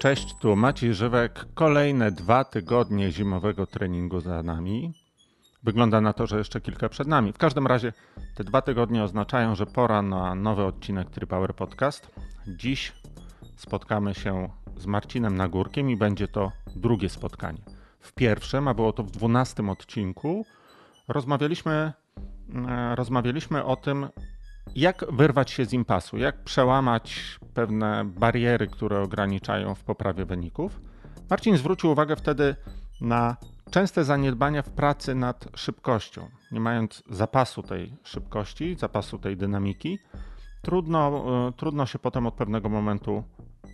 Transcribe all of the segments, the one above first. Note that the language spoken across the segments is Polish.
Cześć, tu Maciej Żywek. Kolejne dwa tygodnie zimowego treningu za nami. Wygląda na to, że jeszcze kilka przed nami. W każdym razie te dwa tygodnie oznaczają, że pora na nowy odcinek Tripower Podcast. Dziś spotkamy się z Marcinem Nagórkiem i będzie to drugie spotkanie. W pierwszym, a było to w dwunastym odcinku, rozmawialiśmy, e, rozmawialiśmy o tym, jak wyrwać się z impasu, jak przełamać pewne bariery, które ograniczają w poprawie wyników. Marcin zwrócił uwagę wtedy na częste zaniedbania w pracy nad szybkością. Nie mając zapasu tej szybkości, zapasu tej dynamiki, trudno, y, trudno się potem od pewnego momentu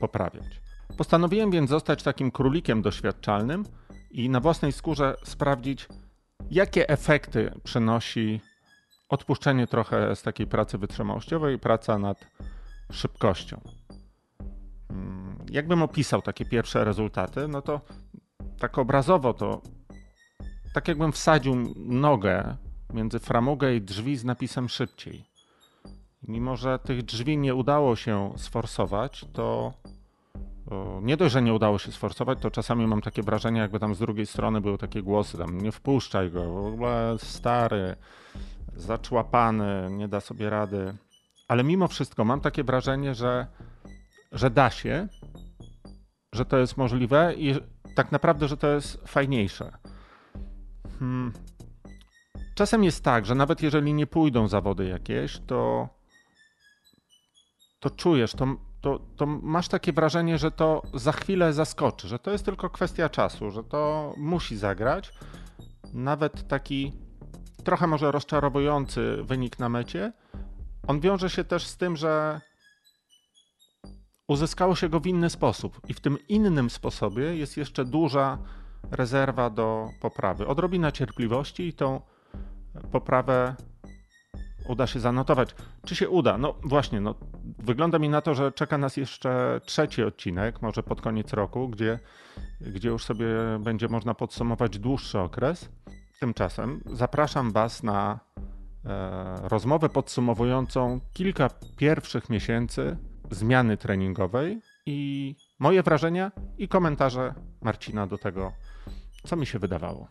poprawiać. Postanowiłem więc zostać takim królikiem doświadczalnym i na własnej skórze sprawdzić, jakie efekty przynosi odpuszczenie trochę z takiej pracy wytrzymałościowej praca nad szybkością. Mm, jakbym opisał takie pierwsze rezultaty, no to tak obrazowo to tak jakbym wsadził nogę między framugę i drzwi z napisem szybciej. Mimo, że tych drzwi nie udało się sforsować, to nie dość, że nie udało się sforsować, to czasami mam takie wrażenie, jakby tam z drugiej strony były takie głosy, tam nie wpuszczaj go, w ogóle stary, zaczłapany, nie da sobie rady. Ale mimo wszystko mam takie wrażenie, że, że da się, że to jest możliwe i tak naprawdę, że to jest fajniejsze. Hmm. Czasem jest tak, że nawet jeżeli nie pójdą zawody jakieś, to, to czujesz, to, to, to masz takie wrażenie, że to za chwilę zaskoczy, że to jest tylko kwestia czasu, że to musi zagrać. Nawet taki trochę może rozczarowujący wynik na mecie, on wiąże się też z tym, że uzyskało się go w inny sposób. I w tym innym sposobie jest jeszcze duża rezerwa do poprawy. Odrobina cierpliwości i tą poprawę uda się zanotować. Czy się uda? No właśnie, no, wygląda mi na to, że czeka nas jeszcze trzeci odcinek, może pod koniec roku, gdzie, gdzie już sobie będzie można podsumować dłuższy okres. Tymczasem zapraszam Was na rozmowę podsumowującą kilka pierwszych miesięcy zmiany treningowej i moje wrażenia i komentarze Marcina do tego, co mi się wydawało.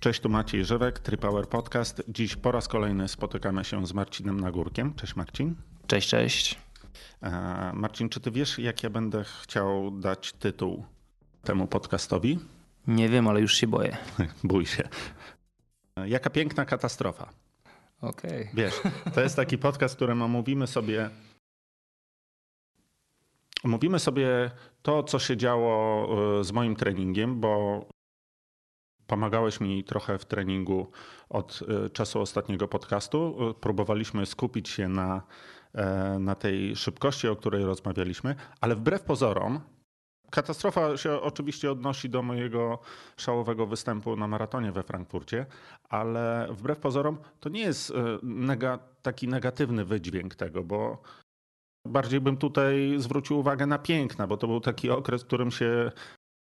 Cześć, tu Maciej Żywek, Tripower Podcast. Dziś po raz kolejny spotykamy się z Marcinem Nagórkiem. Cześć Marcin. Cześć, cześć. E, Marcin, czy ty wiesz, jak ja będę chciał dać tytuł temu podcastowi? Nie wiem, ale już się boję. Bój się. E, jaka piękna katastrofa. Okej. Okay. Wiesz, to jest taki podcast, w którym omówimy sobie omówimy sobie to, co się działo e, z moim treningiem, bo pomagałeś mi trochę w treningu od czasu ostatniego podcastu. Próbowaliśmy skupić się na E, na tej szybkości, o której rozmawialiśmy, ale wbrew pozorom, katastrofa się oczywiście odnosi do mojego szałowego występu na maratonie we Frankfurcie, ale wbrew pozorom to nie jest e, taki negatywny wydźwięk tego, bo bardziej bym tutaj zwrócił uwagę na piękna, bo to był taki okres, w którym się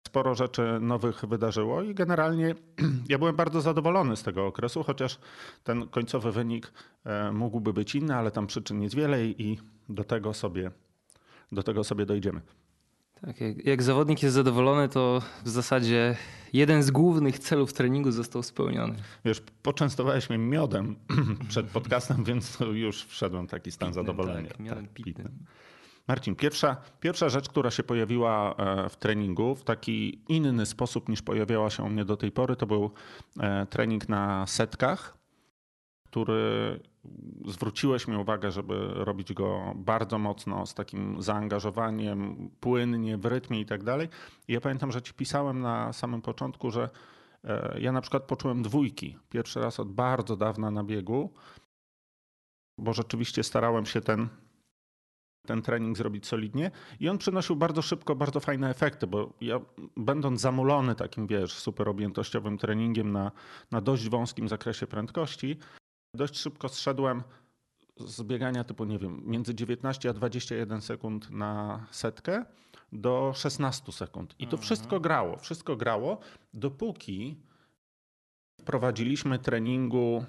sporo rzeczy nowych wydarzyło i generalnie ja byłem bardzo zadowolony z tego okresu, chociaż ten końcowy wynik e, mógłby być inny, ale tam przyczyn jest wiele i do tego sobie, do tego sobie dojdziemy. Tak, jak, jak zawodnik jest zadowolony, to w zasadzie jeden z głównych celów treningu został spełniony. Wiesz, poczęstowałeś mnie miodem przed podcastem, więc już wszedłem w taki stan pitnym, zadowolenia. Tak, miodem tak, pitnym. pitnym. Marcin, pierwsza, pierwsza rzecz, która się pojawiła e, w treningu w taki inny sposób niż pojawiała się u mnie do tej pory, to był e, trening na setkach, który zwróciłeś mi uwagę, żeby robić go bardzo mocno, z takim zaangażowaniem, płynnie, w rytmie i tak dalej. I ja pamiętam, że ci pisałem na samym początku, że e, ja na przykład poczułem dwójki. Pierwszy raz od bardzo dawna na biegu, bo rzeczywiście starałem się ten ten trening zrobić solidnie i on przynosił bardzo szybko bardzo fajne efekty, bo ja będąc zamulony takim, wiesz, super objętościowym treningiem na, na dość wąskim zakresie prędkości, dość szybko zszedłem z biegania typu, nie wiem, między 19 a 21 sekund na setkę do 16 sekund. I to mhm. wszystko grało, wszystko grało, dopóki wprowadziliśmy treningu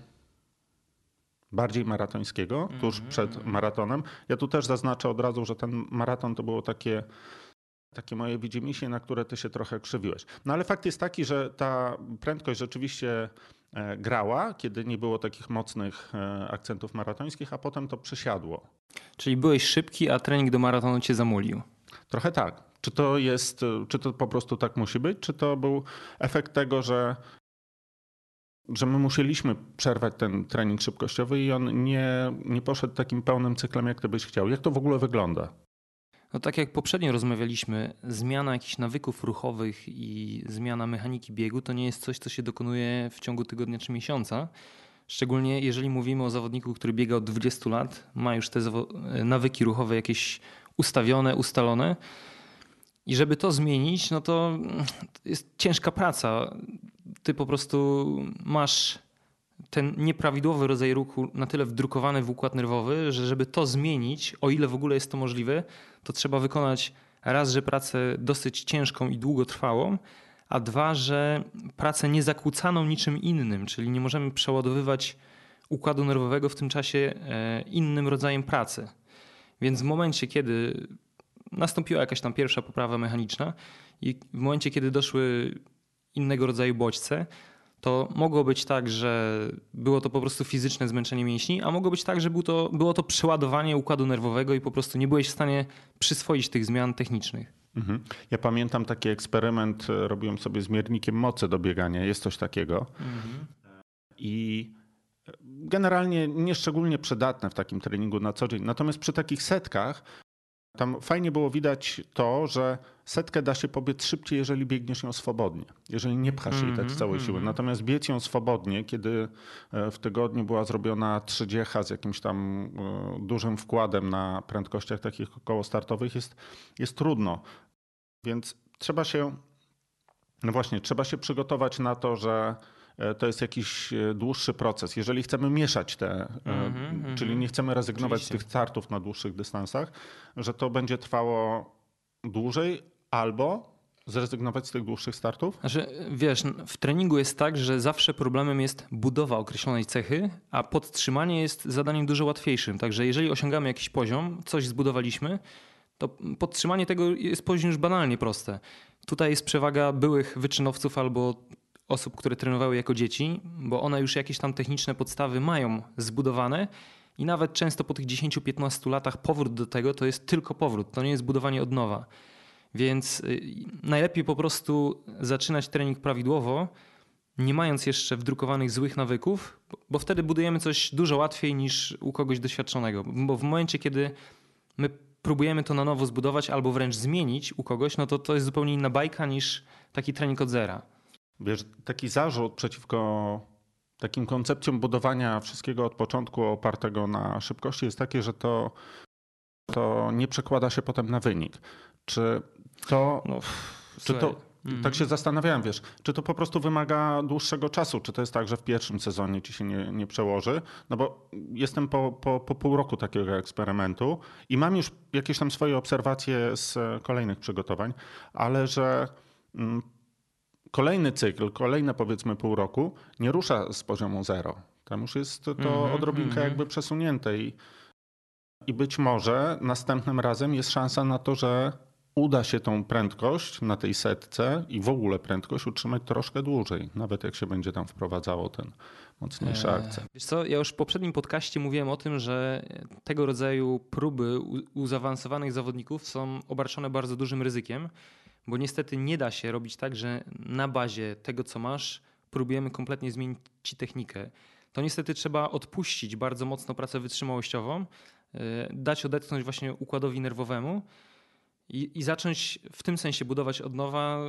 bardziej maratońskiego, tuż Mhm, przed maratonem. Ja tu też zaznaczę od razu, że ten maraton to było takie, takie moje widzimisię, na które ty się trochę krzywiłeś. No ale fakt jest taki, że ta prędkość rzeczywiście grała, kiedy nie było takich mocnych e, akcentów maratońskich, a potem to przysiadło. Czyli byłeś szybki, a trening do maratonu cię zamulił. Trochę tak. Czy to jest, e, czy to po prostu tak musi być, czy to był efekt tego, że, że my musieliśmy przerwać ten trening szybkościowy i on nie, nie poszedł takim pełnym cyklem, jak ty byś chciał? Jak to w ogóle wygląda? No tak jak poprzednio rozmawialiśmy, zmiana jakichś nawyków ruchowych i zmiana mechaniki biegu to nie jest coś, co się dokonuje w ciągu tygodnia czy miesiąca. Szczególnie jeżeli mówimy o zawodniku, który biega od 20 lat, ma już te zawo- nawyki ruchowe jakieś ustawione, ustalone. I żeby to zmienić, no to jest ciężka praca. Ty po prostu masz ten nieprawidłowy rodzaj ruchu na tyle wdrukowany w układ nerwowy, że żeby to zmienić, o ile w ogóle jest to możliwe, to trzeba wykonać raz, że pracę dosyć ciężką i długotrwałą, a dwa, że pracę niezakłócaną niczym innym, czyli nie możemy przeładowywać układu nerwowego w tym czasie e, innym rodzajem pracy. Więc w momencie, kiedy nastąpiła jakaś tam pierwsza poprawa mechaniczna i w momencie, kiedy doszły innego rodzaju bodźce, to mogło być tak, że było to po prostu fizyczne zmęczenie mięśni, a mogło być tak, że było to, było to przeładowanie układu nerwowego i po prostu nie byłeś w stanie przyswoić tych zmian technicznych. Mhm. Ja pamiętam taki eksperyment, e, robiłem sobie z miernikiem mocy do biegania, jest coś takiego. I generalnie nieszczególnie przydatne w takim treningu na co dzień. Natomiast przy takich setkach tam fajnie było widać to, że setkę da się pobiec szybciej, jeżeli biegniesz ją swobodnie, jeżeli nie pchasz jej tak z całej siły. Natomiast biec ją swobodnie, kiedy e, w tygodniu była zrobiona trzydziecha z jakimś tam e, dużym wkładem na prędkościach takich okołostartowych jest, jest trudno. Więc trzeba się, no właśnie, trzeba się przygotować na to, że to jest jakiś e, dłuższy proces. Jeżeli chcemy mieszać te, e, Mhm, czyli nie chcemy rezygnować Oczywiście. z tych startów na dłuższych dystansach, że to będzie trwało dłużej albo zrezygnować z tych dłuższych startów. Znaczy, wiesz, w treningu jest tak, że zawsze problemem jest budowa określonej cechy, a podtrzymanie jest zadaniem dużo łatwiejszym. Także jeżeli osiągamy jakiś poziom, coś zbudowaliśmy, to podtrzymanie tego jest poziom już banalnie proste. Tutaj jest przewaga byłych wyczynowców albo osób, które trenowały jako dzieci, bo one już jakieś tam techniczne podstawy mają zbudowane i nawet często po tych 10-15 latach powrót do tego to jest tylko powrót, to nie jest budowanie od nowa. Więc y, najlepiej po prostu zaczynać trening prawidłowo, nie mając jeszcze wdrukowanych złych nawyków, bo- bo wtedy budujemy coś dużo łatwiej niż u kogoś doświadczonego. Bo w momencie, kiedy my próbujemy to na nowo zbudować albo wręcz zmienić u kogoś, no to to jest zupełnie inna bajka niż taki trening od zera. Wiesz, taki zarzut przeciwko takim koncepcjom budowania wszystkiego od początku opartego na szybkości jest taki, że to, to nie przekłada się potem na wynik. Czy to, No, czy to mhm. tak się zastanawiałem, wiesz, czy to po prostu wymaga dłuższego czasu, czy to jest tak, że w pierwszym sezonie ci się nie, nie przełoży? No bo jestem po, po, po pół roku takiego eksperymentu i mam już jakieś tam swoje obserwacje z kolejnych przygotowań, ale że mm, kolejny cykl, kolejne powiedzmy pół roku nie rusza z poziomu zero. Tam już jest to odrobinkę mhm. jakby przesunięte i, i być może następnym razem jest szansa na to, że uda się tą prędkość na tej setce i w ogóle prędkość utrzymać troszkę dłużej, nawet jak się będzie tam wprowadzało ten mocniejszy Eee, akcent. Wiesz co, ja już w poprzednim podcaście mówiłem o tym, że tego rodzaju próby u, u zaawansowanych zawodników są obarczone bardzo dużym ryzykiem, bo niestety nie da się robić tak, że na bazie tego, co masz, próbujemy kompletnie zmienić ci technikę. To niestety trzeba odpuścić bardzo mocno pracę wytrzymałościową, yy, dać odetchnąć właśnie układowi nerwowemu i, i zacząć w tym sensie budować od nowa,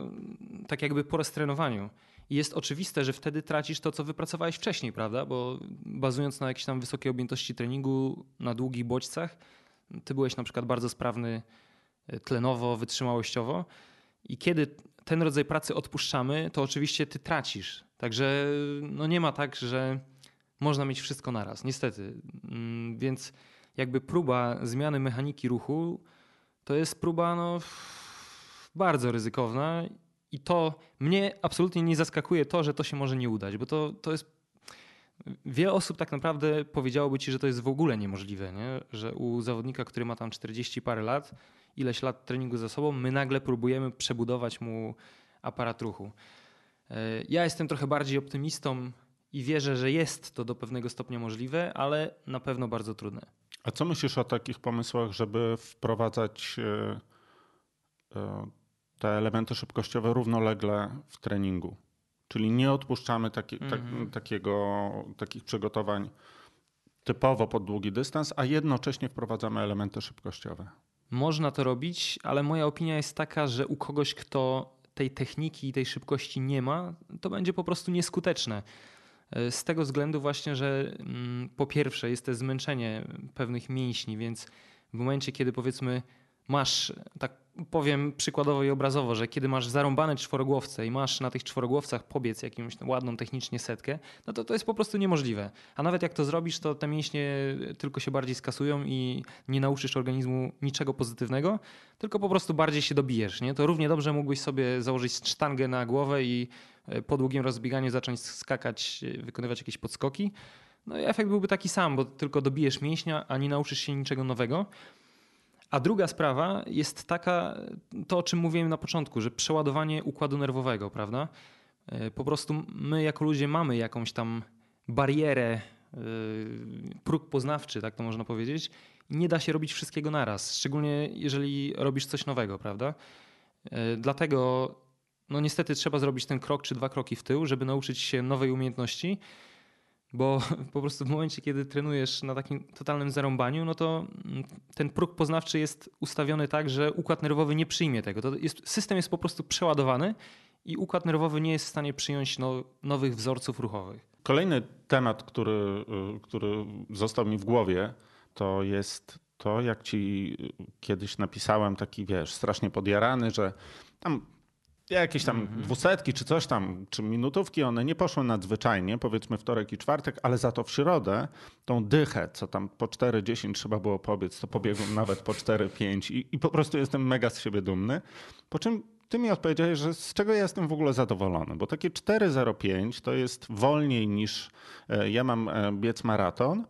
tak jakby po restrenowaniu. I jest oczywiste, że wtedy tracisz to, co wypracowałeś wcześniej, prawda? Bo bazując na jakiejś tam wysokiej objętości treningu, na długich bodźcach, ty byłeś na przykład bardzo sprawny e, tlenowo, wytrzymałościowo. I kiedy ten rodzaj pracy odpuszczamy, to oczywiście ty tracisz. Także no nie ma tak, że można mieć wszystko naraz, niestety. Mm, Więc jakby próba zmiany mechaniki ruchu to jest próba no, bardzo ryzykowna i to mnie absolutnie nie zaskakuje to, że to się może nie udać, bo to, to jest Wiele osób tak naprawdę powiedziałoby ci, że to jest w ogóle niemożliwe, nie? że u zawodnika, który ma tam 40 parę lat, ileś lat treningu za sobą, my nagle próbujemy przebudować mu aparat ruchu. E, ja jestem trochę bardziej optymistą i wierzę, że jest to do pewnego stopnia możliwe, ale na pewno bardzo trudne. A co myślisz o takich pomysłach, żeby wprowadzać e, e, te elementy szybkościowe równolegle w treningu? Czyli nie odpuszczamy taki, tak, mhm. takiego, takich przygotowań typowo pod długi dystans, a jednocześnie wprowadzamy elementy szybkościowe. Można to robić, ale moja opinia jest taka, że u kogoś, kto tej techniki i tej szybkości nie ma, to będzie po prostu nieskuteczne. Z tego względu właśnie, że mm, po pierwsze jest to zmęczenie pewnych mięśni, więc w momencie, kiedy powiedzmy masz, tak powiem przykładowo i obrazowo, że kiedy masz zarąbane czworogłowce i masz na tych czworogłowcach pobiec jakąś ładną technicznie setkę, no to to jest po prostu niemożliwe. A nawet jak to zrobisz, to te mięśnie tylko się bardziej skasują i nie nauczysz organizmu niczego pozytywnego, tylko po prostu bardziej się dobijesz. Nie? To równie dobrze mógłbyś sobie założyć sztangę na głowę i e, po długim rozbieganiu zacząć skakać, e, wykonywać jakieś podskoki. No i efekt byłby taki sam, bo tylko dobijesz mięśnia, a nie nauczysz się niczego nowego. A druga sprawa jest taka, to o czym mówiłem na początku, że przeładowanie układu nerwowego, prawda? E, po prostu my jako ludzie mamy jakąś tam barierę, e, próg poznawczy, tak to można powiedzieć. Nie da się robić wszystkiego naraz, szczególnie jeżeli robisz coś nowego, prawda? E, dlatego no niestety trzeba zrobić ten krok czy dwa kroki w tył, żeby nauczyć się nowej umiejętności bo po prostu w momencie, kiedy trenujesz na takim totalnym zarąbaniu, no to mm, ten próg poznawczy jest ustawiony tak, że układ nerwowy nie przyjmie tego. To jest, system jest po prostu przeładowany i układ nerwowy nie jest w stanie przyjąć no, nowych wzorców ruchowych. Kolejny temat, który, y, który został mi w głowie, to jest to, jak ci kiedyś napisałem taki, wiesz, strasznie podjarany, że tam jakieś tam -hmm. dwusetki czy coś tam, czy minutówki, one nie poszły nadzwyczajnie, powiedzmy wtorek i czwartek, ale za to w środę tą dychę, co tam po 4-10 trzeba było pobiec, to pobiegłem nawet po 4-5 i, i po prostu jestem mega z siebie dumny. Po czym ty mi odpowiedziałeś, że z czego ja jestem w ogóle zadowolony, bo takie 4.05 to jest wolniej niż e, ja mam e, biec maraton,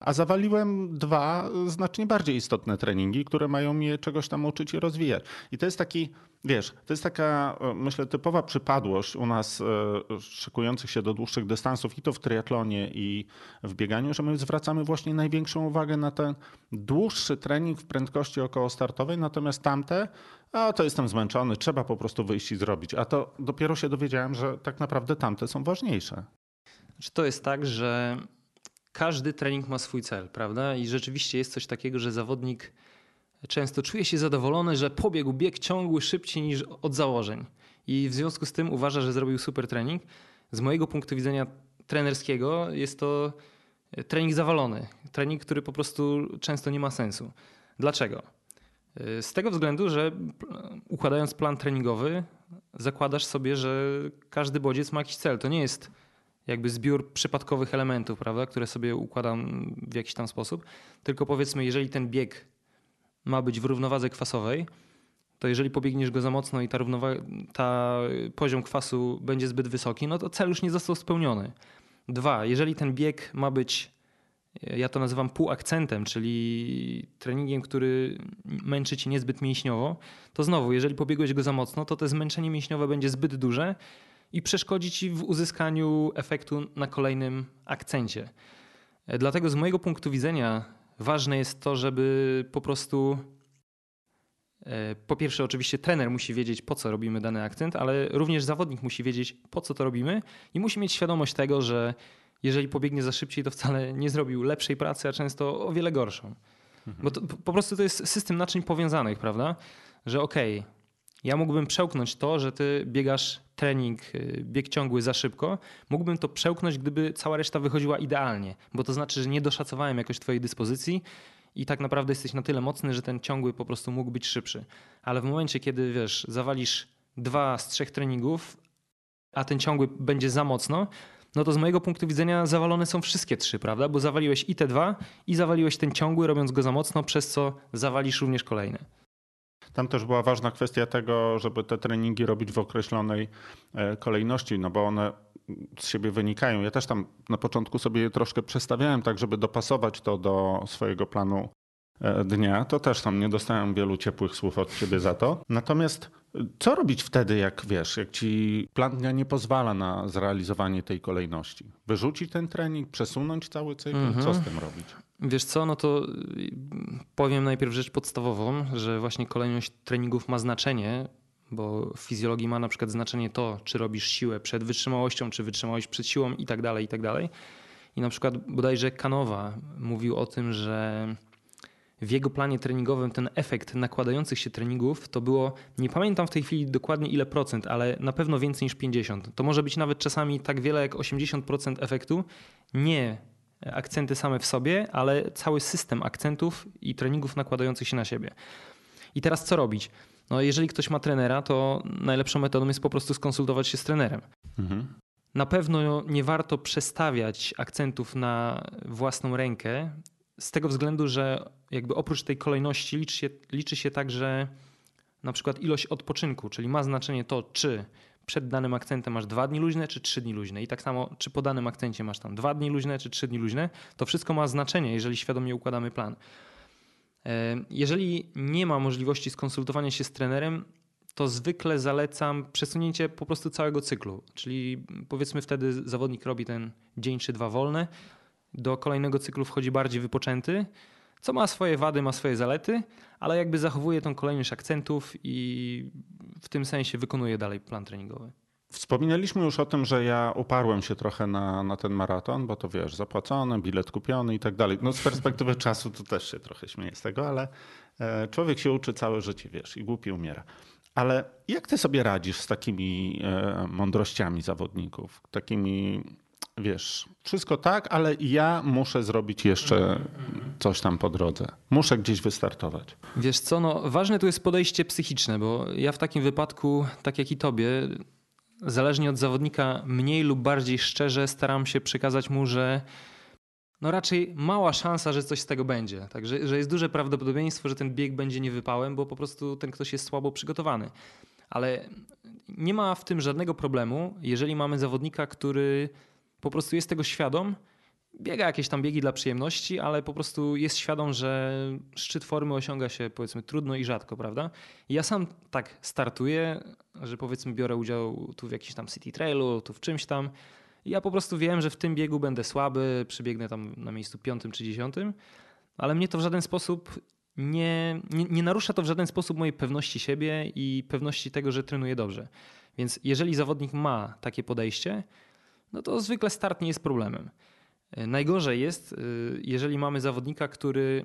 a zawaliłem dwa znacznie bardziej istotne treningi, które mają mnie czegoś tam uczyć i rozwijać. I to jest taki, wiesz, to jest taka, e, myślę, typowa przypadłość u nas e, szykujących się do dłuższych dystansów i to w triatlonie i w bieganiu, że my zwracamy właśnie największą uwagę na ten dłuższy trening w prędkości około startowej, natomiast tamte, a to jestem zmęczony, trzeba po prostu wyjść i zrobić. A to dopiero się dowiedziałem, że tak naprawdę tamte są ważniejsze. Czy to jest tak, że każdy trening ma swój cel, prawda? I rzeczywiście jest coś takiego, że zawodnik często czuje się zadowolony, że pobiegł bieg ciągły szybciej niż od założeń. I w związku z tym uważa, że zrobił super trening. Z mojego punktu widzenia trenerskiego jest to trening zawalony. Trening, który po prostu często nie ma sensu. Dlaczego? Z tego względu, że układając plan treningowy, zakładasz sobie, że każdy bodziec ma jakiś cel. To nie jest jakby zbiór przypadkowych elementów, prawda, które sobie układam w jakiś tam sposób. Tylko powiedzmy, jeżeli ten bieg ma być w równowadze kwasowej, to jeżeli pobiegniesz go za mocno i ta, ta poziom kwasu będzie zbyt wysoki, no to cel już nie został spełniony. Dwa, jeżeli ten bieg ma być, ja to nazywam półakcentem, czyli treningiem, który męczy cię niezbyt mięśniowo, to znowu, jeżeli pobiegłeś go za mocno, to to zmęczenie mięśniowe będzie zbyt duże i przeszkodzi ci w uzyskaniu efektu na kolejnym akcencie. Dlatego z mojego punktu widzenia ważne jest to, żeby po prostu e, po pierwsze, oczywiście trener musi wiedzieć, po co robimy dany akcent, ale również zawodnik musi wiedzieć, po co to robimy i musi mieć świadomość tego, że jeżeli pobiegnie za szybciej, to wcale nie zrobił lepszej pracy, a często o wiele gorszą. Mhm. Bo to, po prostu to jest system naczyń powiązanych, prawda? Że okej, okay, ja mógłbym przełknąć to, że ty biegasz trening, y, bieg ciągły za szybko. Mógłbym to przełknąć, gdyby cała reszta wychodziła idealnie, bo to znaczy, że nie doszacowałem jakoś twojej dyspozycji i tak naprawdę jesteś na tyle mocny, że ten ciągły po prostu mógł być szybszy. Ale w momencie, kiedy wiesz, zawalisz dwa z trzech treningów, a ten ciągły będzie za mocno, no to z mojego punktu widzenia zawalone są wszystkie trzy, prawda? Bo zawaliłeś i te dwa, i zawaliłeś ten ciągły, robiąc go za mocno, przez co zawalisz również kolejne. Tam też była ważna kwestia tego, żeby te treningi robić w określonej e, kolejności, no bo one z siebie wynikają. Ja też tam na początku sobie je troszkę przestawiałem, tak żeby dopasować to do swojego planu e, dnia. To też tam nie dostałem wielu ciepłych słów od ciebie za to. Natomiast co robić wtedy, jak wiesz, jak ci plan dnia nie pozwala na zrealizowanie tej kolejności? Wyrzucić ten trening, przesunąć cały cykl? Mhm. Co z tym robić? Wiesz co, no to y, powiem najpierw rzecz podstawową, że właśnie kolejność treningów ma znaczenie, bo w fizjologii ma na przykład znaczenie to, czy robisz siłę przed wytrzymałością, czy wytrzymałość przed siłą i tak dalej, i tak dalej. I na przykład bodajże Kanowa mówił o tym, że w jego planie treningowym ten efekt nakładających się treningów to było, nie pamiętam w tej chwili dokładnie ile procent, ale na pewno więcej niż 50. To może być nawet czasami tak wiele jak 80% efektu. Nie akcenty same w sobie, ale cały system akcentów i treningów nakładających się na siebie. I teraz co robić? No, jeżeli ktoś ma trenera, to najlepszą metodą jest po prostu skonsultować się z trenerem. Mhm. Na pewno nie warto przestawiać akcentów na własną rękę, z tego względu, że jakby oprócz tej kolejności liczy się, liczy się także na przykład ilość odpoczynku, czyli ma znaczenie to, czy przed danym akcentem masz dwa dni luźne, czy trzy dni luźne. I tak samo, czy po danym akcencie masz tam dwa dni luźne, czy trzy dni luźne. To wszystko ma znaczenie, jeżeli świadomie układamy plan. E, jeżeli nie ma możliwości skonsultowania się z trenerem, to zwykle zalecam przesunięcie po prostu całego cyklu. Czyli powiedzmy wtedy zawodnik robi ten dzień czy dwa wolne, do kolejnego cyklu wchodzi bardziej wypoczęty, co ma swoje wady, ma swoje zalety, ale jakby zachowuje tą kolejność akcentów i w tym sensie wykonuje dalej plan treningowy. Wspominaliśmy już o tym, że ja uparłem się trochę na, na ten maraton, bo to wiesz, zapłacone, bilet kupiony i tak dalej. No z perspektywy czasu to też się trochę śmieję z tego, ale e, człowiek się uczy całe życie, wiesz, i głupi umiera. Ale jak ty sobie radzisz z takimi e, mądrościami zawodników, takimi wiesz, wszystko tak, ale ja muszę zrobić jeszcze coś tam po drodze. Muszę gdzieś wystartować. Wiesz co, no ważne tu jest podejście psychiczne, bo ja w takim wypadku, tak jak i tobie, zależnie od zawodnika, mniej lub bardziej szczerze staram się przekazać mu, że no raczej mała szansa, że coś z tego będzie. Także że jest duże prawdopodobieństwo, że ten bieg będzie niewypałem, bo po prostu ten ktoś jest słabo przygotowany. Ale nie ma w tym żadnego problemu, jeżeli mamy zawodnika, który po prostu jest tego świadom, biega jakieś tam biegi dla przyjemności, ale po prostu jest świadom, że szczyt formy osiąga się powiedzmy trudno i rzadko, prawda? I ja sam tak startuję, że powiedzmy biorę udział tu w jakimś tam city trailu, tu w czymś tam. I ja po prostu wiem, że w tym biegu będę słaby, przybiegnę tam na miejscu piątym czy dziesiątym, ale mnie to w żaden sposób nie, nie, nie narusza to w żaden sposób mojej pewności siebie i pewności tego, że trenuję dobrze. Więc jeżeli zawodnik ma takie podejście, no to zwykle start nie jest problemem. Najgorzej jest, e, jeżeli mamy zawodnika, który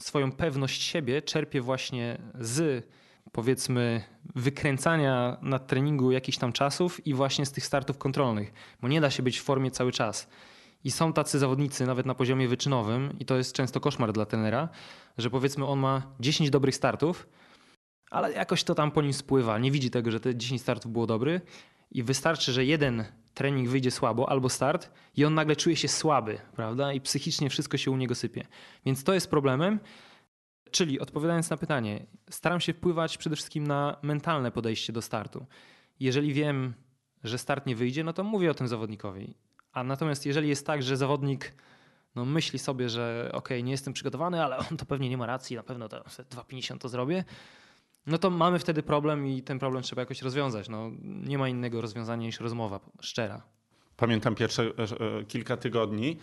swoją pewność siebie czerpie właśnie z powiedzmy wykręcania na treningu jakichś tam czasów i właśnie z tych startów kontrolnych, bo nie da się być w formie cały czas. I są tacy zawodnicy nawet na poziomie wyczynowym i to jest często koszmar dla trenera, że powiedzmy on ma 10 dobrych startów, ale jakoś to tam po nim spływa, nie widzi tego, że te 10 startów było dobry i wystarczy, że jeden trening wyjdzie słabo albo start i on nagle czuje się słaby, prawda? I psychicznie wszystko się u niego sypie. Więc to jest problemem. Czyli odpowiadając na pytanie, staram się wpływać przede wszystkim na mentalne podejście do startu. Jeżeli wiem, że start nie wyjdzie, no to mówię o tym zawodnikowi. A natomiast jeżeli jest tak, że zawodnik no, myśli sobie, że ok, nie jestem przygotowany, ale on to pewnie nie ma racji, na pewno to 2,50 to zrobię, no to mamy wtedy problem i ten problem trzeba jakoś rozwiązać. No, nie ma innego rozwiązania niż rozmowa szczera. Pamiętam pierwsze e, kilka tygodni,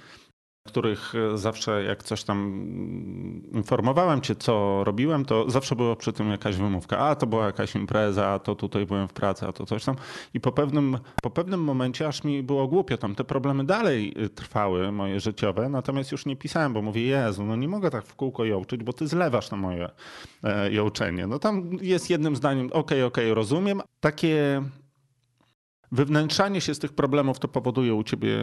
których e, zawsze jak coś tam mm, informowałem cię, co robiłem, to zawsze było przy tym jakaś wymówka. A to była jakaś impreza, a to tutaj byłem w pracy, a to coś tam. I po pewnym, po pewnym momencie aż mi było głupio. Tam te problemy dalej y, trwały, moje życiowe, natomiast już nie pisałem, bo mówię, Jezu, no nie mogę tak w kółko jołczyć, bo ty zlewasz na moje e, jołczenie. No tam jest jednym zdaniem, okej, okay, okej, okay, rozumiem. Takie Wywnętrzanie się z tych problemów to powoduje u ciebie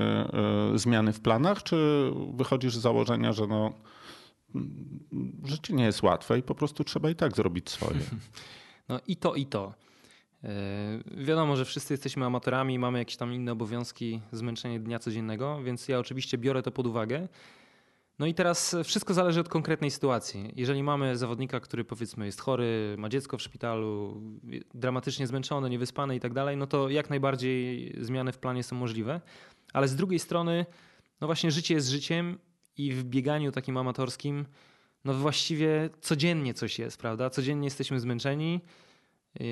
y, zmiany w planach, czy wychodzisz z założenia, że no, życie nie jest łatwe i po prostu trzeba i tak zrobić swoje? No i to, i to. Yy, wiadomo, że wszyscy jesteśmy amatorami, mamy jakieś tam inne obowiązki, zmęczenie dnia codziennego, więc ja oczywiście biorę to pod uwagę. No i teraz wszystko zależy od konkretnej sytuacji. Jeżeli mamy zawodnika, który powiedzmy jest chory, ma dziecko w szpitalu, dramatycznie zmęczony, niewyspany i tak dalej, no to jak najbardziej zmiany w planie są możliwe. Ale z drugiej strony, no właśnie życie jest życiem i w bieganiu takim amatorskim, no właściwie codziennie coś jest, prawda? Codziennie jesteśmy zmęczeni.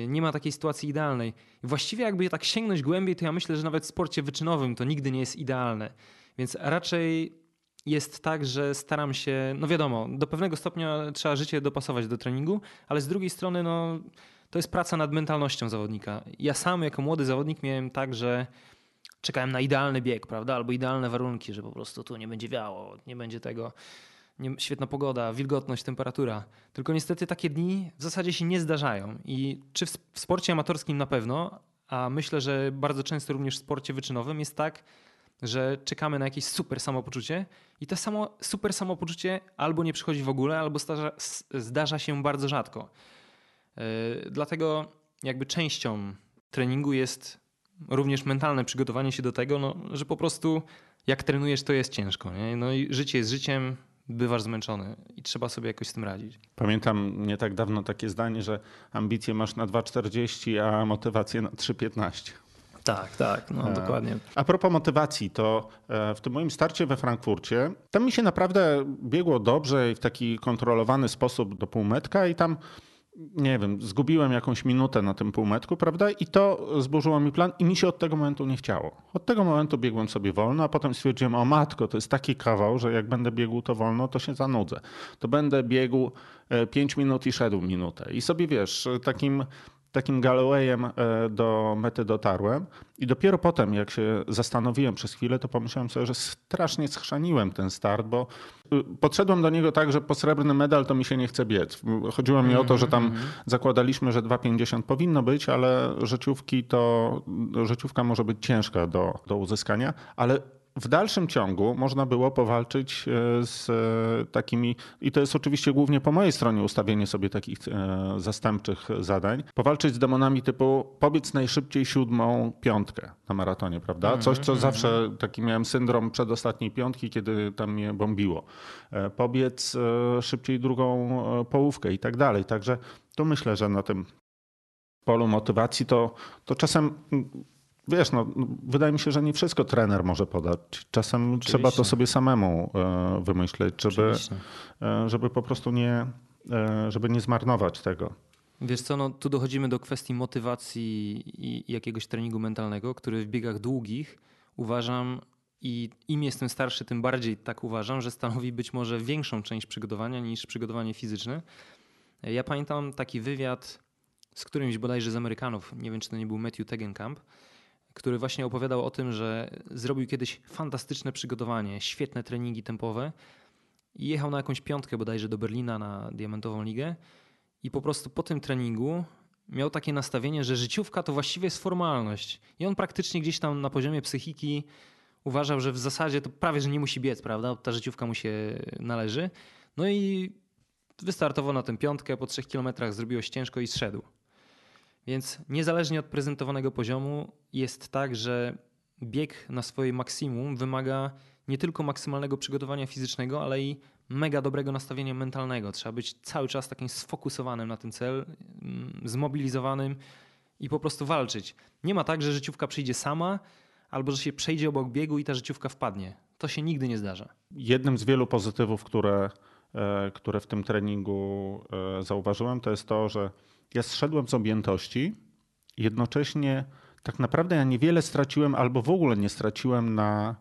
Nie ma takiej sytuacji idealnej. Właściwie jakby tak sięgnąć głębiej, to ja myślę, że nawet w sporcie wyczynowym to nigdy nie jest idealne. Więc raczej jest tak, że staram się, no wiadomo, do pewnego stopnia trzeba życie dopasować do treningu, ale z drugiej strony, no to jest praca nad mentalnością zawodnika. Ja sam jako młody zawodnik miałem tak, że czekałem na idealny bieg, prawda, albo idealne warunki, że po prostu tu nie będzie wiało, nie będzie tego, nie, świetna pogoda, wilgotność, temperatura. Tylko niestety takie dni w zasadzie się nie zdarzają i czy w, w sporcie amatorskim na pewno, a myślę, że bardzo często również w sporcie wyczynowym jest tak, że czekamy na jakieś super samopoczucie i to samo super samopoczucie albo nie przychodzi w ogóle, albo zdarza, zdarza się bardzo rzadko. Yy, dlatego jakby częścią treningu jest również mentalne przygotowanie się do tego, no, że po prostu jak trenujesz, to jest ciężko. Nie? No i życie jest życiem, bywasz zmęczony i trzeba sobie jakoś z tym radzić. Pamiętam nie tak dawno takie zdanie, że ambicje masz na 2,40, a motywację na 3,15. Tak, tak, no e, dokładnie. A propos motywacji, to e, w tym moim starcie we Frankfurcie, tam mi się naprawdę biegło dobrze i w taki kontrolowany sposób do półmetka i tam nie wiem, zgubiłem jakąś minutę na tym półmetku, prawda? I to zburzyło mi plan i mi się od tego momentu nie chciało. Od tego momentu biegłem sobie wolno, a potem stwierdziłem, o matko, to jest taki kawał, że jak będę biegł to wolno, to się zanudzę. To będę biegł 5 e, minut i szedł minutę. I sobie wiesz, takim takim Gallowayem e, do mety dotarłem i dopiero potem, jak się zastanowiłem przez chwilę, to pomyślałem sobie, że strasznie schrzaniłem ten start, bo y, podszedłem do niego tak, że po srebrny medal to mi się nie chce biec. Chodziło mi o to, że tam mhm, mhm. zakładaliśmy, że 2,50 powinno być, ale życiówki to, życiówka może być ciężka do, do uzyskania, ale w dalszym ciągu można było powalczyć e, z e, takimi, i to jest oczywiście głównie po mojej stronie ustawienie sobie takich e, zastępczych zadań, powalczyć z demonami typu pobiec najszybciej siódmą piątkę na maratonie, prawda? Mhm, Coś, co mhm. zawsze taki miałem syndrom przedostatniej piątki, kiedy tam mnie bombiło. Pobiec szybciej drugą połówkę i tak dalej. Także tu myślę, że na tym polu motywacji to, to czasem Wiesz, no, wydaje mi się, że nie wszystko trener może podać. Czasem Oczywiście. trzeba to sobie samemu e, wymyśleć, żeby, e, żeby po prostu nie, e, żeby nie zmarnować tego. Wiesz co, no, tu dochodzimy do kwestii motywacji i jakiegoś treningu mentalnego, który w biegach długich uważam i im jestem starszy, tym bardziej tak uważam, że stanowi być może większą część przygotowania niż przygotowanie fizyczne. Ja pamiętam taki wywiad z którymś bodajże z Amerykanów, nie wiem czy to nie był Matthew Tegenkamp, który właśnie opowiadał o tym, że zrobił kiedyś fantastyczne przygotowanie, świetne treningi tempowe i jechał na jakąś piątkę bodajże do Berlina na Diamentową Ligę i po prostu po tym treningu miał takie nastawienie, że życiówka to właściwie jest formalność. I on praktycznie gdzieś tam na poziomie psychiki uważał, że w zasadzie to prawie, że nie musi biec, prawda? Ta życiówka mu się należy. No i wystartował na tę piątkę, po trzech kilometrach zrobiło się ciężko i zszedł. Więc niezależnie od prezentowanego poziomu jest tak, że bieg na swoje maksimum wymaga nie tylko maksymalnego przygotowania fizycznego, ale i mega dobrego nastawienia mentalnego. Trzeba być cały czas takim sfokusowanym na ten cel, mm, zmobilizowanym i po prostu walczyć. Nie ma tak, że życiówka przyjdzie sama, albo że się przejdzie obok biegu i ta życiówka wpadnie. To się nigdy nie zdarza. Jednym z wielu pozytywów, które, e, które w tym treningu e, zauważyłem, to jest to, że ja zszedłem z objętości, jednocześnie tak naprawdę ja niewiele straciłem albo w ogóle nie straciłem na,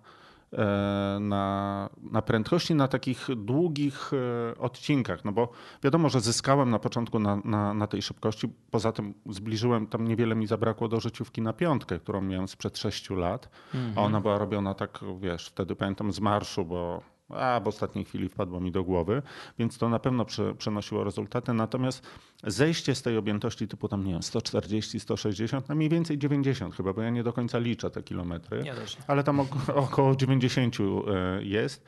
e, na, na prędkości na takich długich e, odcinkach. No bo wiadomo, że zyskałem na początku na, na, na tej szybkości. Poza tym zbliżyłem, tam niewiele mi zabrakło do życiówki na piątkę, którą miałem sprzed sześciu lat. Mhm. A ona była robiona tak, wiesz, wtedy pamiętam z marszu, bo a w ostatniej chwili wpadło mi do głowy, więc to na pewno przy, przynosiło rezultaty. Natomiast zejście z tej objętości typu tam, nie wiem, 140, 160, na mniej więcej 90 chyba, bo ja nie do końca liczę te kilometry, ja ale tam około 90 e, jest.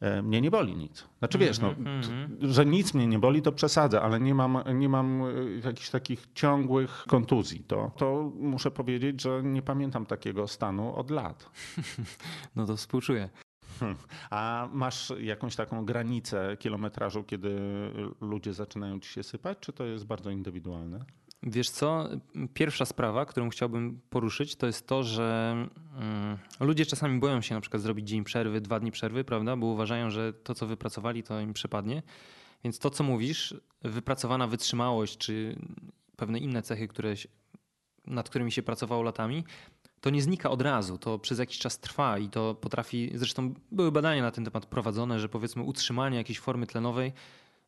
E, mnie nie boli nic. Znaczy wiesz, no, mm -hmm. że nic mnie nie boli, to przesadzę, ale nie mam, nie mam e, jakichś takich ciągłych kontuzji. To, to muszę powiedzieć, że nie pamiętam takiego stanu od lat. No to współczuję. A masz jakąś taką granicę kilometrażu, kiedy ludzie zaczynają ci się sypać, czy to jest bardzo indywidualne? Wiesz co, pierwsza sprawa, którą chciałbym poruszyć, to jest to, że mm, ludzie czasami boją się na przykład zrobić dzień przerwy, dwa dni przerwy, prawda, bo uważają, że to, co wypracowali, to im przypadnie. Więc to, co mówisz, wypracowana wytrzymałość, czy pewne inne cechy, które, nad którymi się pracowało latami, to nie znika od razu, to przez jakiś czas trwa i to potrafi, zresztą były badania na ten temat prowadzone, że powiedzmy utrzymanie jakiejś formy tlenowej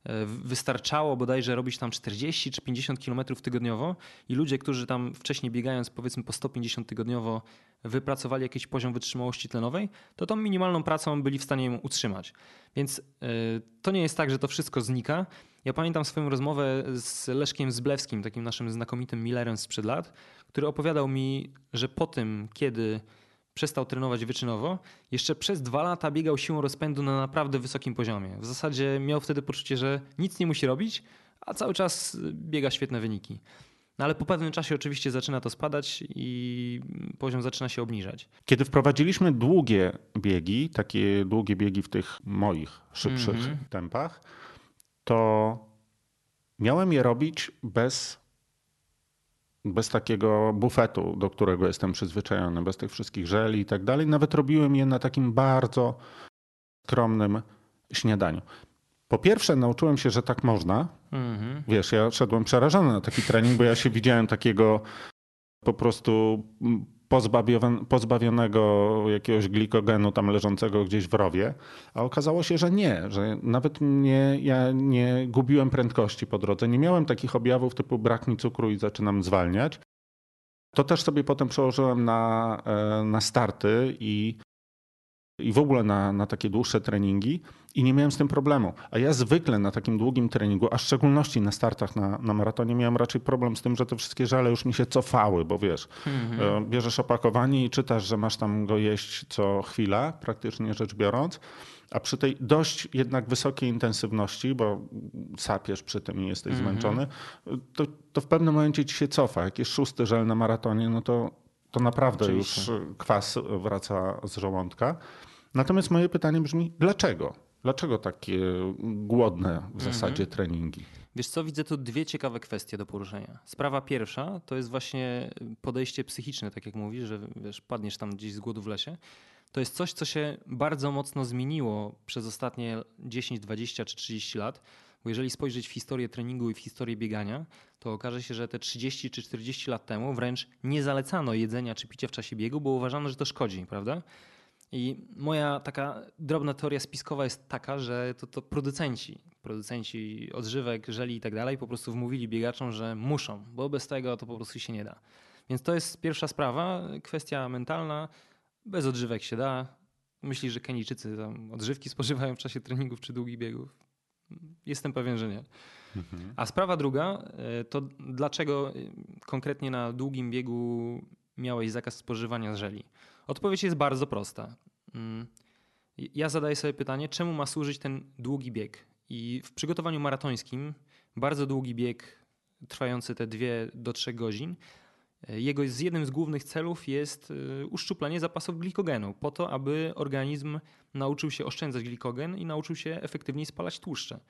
E, wystarczało bodajże robić tam 40 czy 50 km tygodniowo i ludzie, którzy tam wcześniej biegając powiedzmy po 150 tygodniowo wypracowali jakiś poziom wytrzymałości tlenowej, to tą minimalną pracą byli w stanie ją utrzymać. Więc e, to nie jest tak, że to wszystko znika. Ja pamiętam swoją rozmowę z Leszkiem Zblewskim, takim naszym znakomitym Millerem sprzed lat, który opowiadał mi, że po tym, kiedy przestał trenować wyczynowo, jeszcze przez dwa lata biegał siłą rozpędu na naprawdę wysokim poziomie. W zasadzie miał wtedy poczucie, że nic nie musi robić, a cały czas biega świetne wyniki. No ale po pewnym czasie oczywiście zaczyna to spadać i poziom zaczyna się obniżać. Kiedy wprowadziliśmy długie biegi, takie długie biegi w tych moich szybszych mm -hmm. tempach, to miałem je robić bez bez takiego bufetu, do którego jestem przyzwyczajony, bez tych wszystkich żeli i tak dalej. Nawet robiłem je na takim bardzo skromnym śniadaniu. Po pierwsze, nauczyłem się, że tak można. Mhm. Wiesz, ja szedłem przerażony na taki trening, bo ja się widziałem takiego po prostu pozbawionego jakiegoś glikogenu tam leżącego gdzieś w rowie, a okazało się, że nie, że nawet nie, ja nie gubiłem prędkości po drodze, nie miałem takich objawów typu brak mi cukru i zaczynam zwalniać. To też sobie potem przełożyłem na, e, na starty i i w ogóle na, na takie dłuższe treningi i nie miałem z tym problemu. A ja zwykle na takim długim treningu, a w szczególności na startach na, na maratonie, miałem raczej problem z tym, że te wszystkie żale już mi się cofały, bo wiesz, mhm. E, bierzesz opakowanie i czytasz, że masz tam go jeść co chwila, praktycznie rzecz biorąc. A przy tej dość jednak wysokiej intensywności, bo sapiesz przy tym i jesteś mhm. zmęczony, to, to w pewnym momencie ci się cofa. Jak jest szósty żel na maratonie, no to, to naprawdę Oczywiście. już kwas wraca z żołądka. Natomiast moje pytanie brzmi, dlaczego? Dlaczego takie głodne w zasadzie mhm. treningi? Wiesz co, widzę tu dwie ciekawe kwestie do poruszenia. Sprawa pierwsza to jest właśnie podejście psychiczne, tak jak mówisz, że wiesz, padniesz tam gdzieś z głodu w lesie. To jest coś, co się bardzo mocno zmieniło przez ostatnie 10, 20 czy 30 lat. Bo jeżeli spojrzeć w historię treningu i w historię biegania, to okaże się, że te 30 czy 40 lat temu wręcz nie zalecano jedzenia czy picia w czasie biegu, bo uważano, że to szkodzi, prawda? I moja taka drobna teoria spiskowa jest taka, że to, to producenci, producenci odżywek, żeli i tak dalej po prostu wmówili biegaczom, że muszą, bo bez tego to po prostu się nie da. Więc to jest pierwsza sprawa, kwestia mentalna. Bez odżywek się da. Myślisz, że Kenijczycy tam odżywki spożywają w czasie treningów czy długich biegów? Jestem pewien, że nie. Mhm. A sprawa druga, e, to dlaczego e, konkretnie na długim biegu miałeś zakaz spożywania żeli? Odpowiedź jest bardzo prosta. Mm, ja zadaję sobie pytanie, czemu ma służyć ten długi bieg? I w przygotowaniu maratońskim bardzo długi bieg trwający te dwie do trzech godzin, e, jego z jednym z głównych celów jest e, uszczuplenie zapasów glikogenu, po to, aby organizm nauczył się oszczędzać glikogen i nauczył się efektywniej spalać tłuszcze.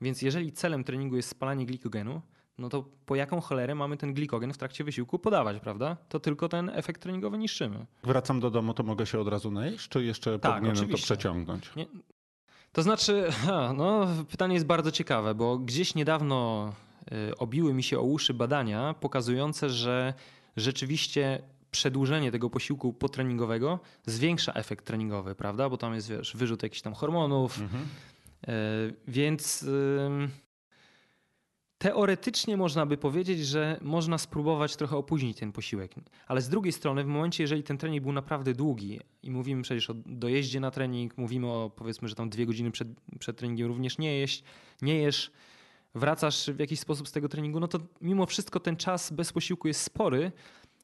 Więc jeżeli celem treningu jest spalanie glikogenu, no to po jaką cholerę mamy ten glikogen w trakcie wysiłku podawać, prawda? To tylko ten efekt treningowy niszczymy. Wracam do domu, to mogę się od razu najeść, czy jeszcze tak, powinienem oczywiście. to przeciągnąć? Nie. To znaczy, no, pytanie jest bardzo ciekawe, bo gdzieś niedawno y, obiły mi się o uszy badania pokazujące, że rzeczywiście przedłużenie tego posiłku potreningowego zwiększa efekt treningowy, prawda? Bo tam jest, wiesz, wyrzut jakichś tam hormonów. Mhm. Y, więc Teoretycznie można by powiedzieć, że można spróbować trochę opóźnić ten posiłek, ale z drugiej strony, w momencie, jeżeli ten trening był naprawdę długi i mówimy przecież o dojeździe na trening, mówimy o powiedzmy, że tam dwie godziny przed, przed treningiem również nie jeść, nie jesz, wracasz w jakiś sposób z tego treningu, no to mimo wszystko ten czas bez posiłku jest spory.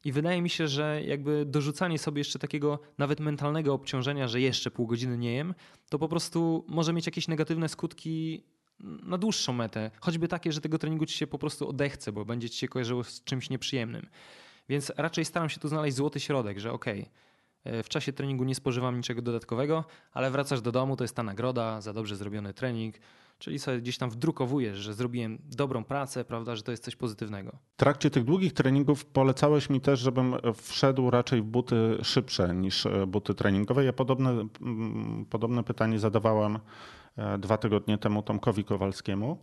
I wydaje mi się, że jakby dorzucanie sobie jeszcze takiego nawet mentalnego obciążenia, że jeszcze pół godziny nie jem, to po prostu może mieć jakieś negatywne skutki na dłuższą metę. Choćby takie, że tego treningu ci się po prostu odechce, bo będzie ci się kojarzyło z czymś nieprzyjemnym. Więc raczej staram się tu znaleźć złoty środek, że okej, E, w czasie treningu nie spożywam niczego dodatkowego, ale wracasz do domu, to jest ta nagroda za dobrze zrobiony trening, czyli sobie gdzieś tam wdrukowujesz, że zrobiłem dobrą pracę, prawda, że to jest coś pozytywnego. W trakcie tych długich treningów polecałeś mi też, żebym wszedł raczej w buty szybsze niż e, buty treningowe. Ja podobne, podobne pytanie zadawałem dwa tygodnie temu Tomkowi Kowalskiemu.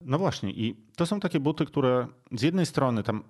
No właśnie, i to są takie buty, które z jednej strony tam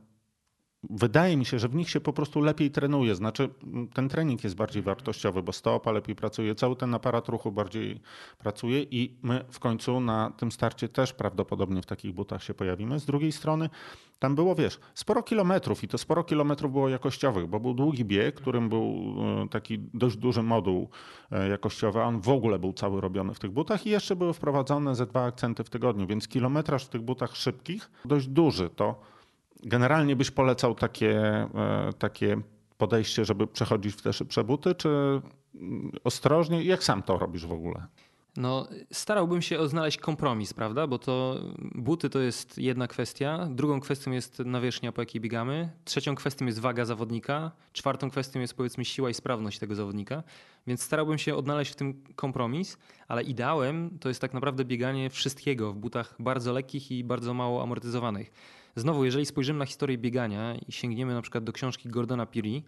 wydaje mi się, że w nich się po prostu lepiej trenuje. Znaczy, ten trening jest bardziej wartościowy, bo stopa lepiej pracuje, cały ten aparat ruchu bardziej pracuje i my w końcu na tym starcie też prawdopodobnie w takich butach się pojawimy. Z drugiej strony, tam było, wiesz, sporo kilometrów i to sporo kilometrów było jakościowych, bo był długi bieg, którym był e, taki dość duży moduł e, jakościowy, a on w ogóle był cały robiony w tych butach i jeszcze były wprowadzone ze dwa akcenty w tygodniu, więc kilometraż w tych butach szybkich dość duży. To Generalnie byś polecał takie, e, takie podejście, żeby przechodzić w te szybsze buty, czy mm, ostrożnie? Jak sam to robisz w ogóle? No, starałbym się znaleźć kompromis, prawda? Bo to buty to jest jedna kwestia, drugą kwestią jest nawierzchnia, po jakiej biegamy, trzecią kwestią jest waga zawodnika, czwartą kwestią jest powiedzmy siła i sprawność tego zawodnika. Więc starałbym się odnaleźć w tym kompromis, ale ideałem to jest tak naprawdę bieganie wszystkiego w butach bardzo lekkich i bardzo mało amortyzowanych. Znowu, jeżeli spojrzymy na historię biegania i sięgniemy na przykład do książki Gordona Piri,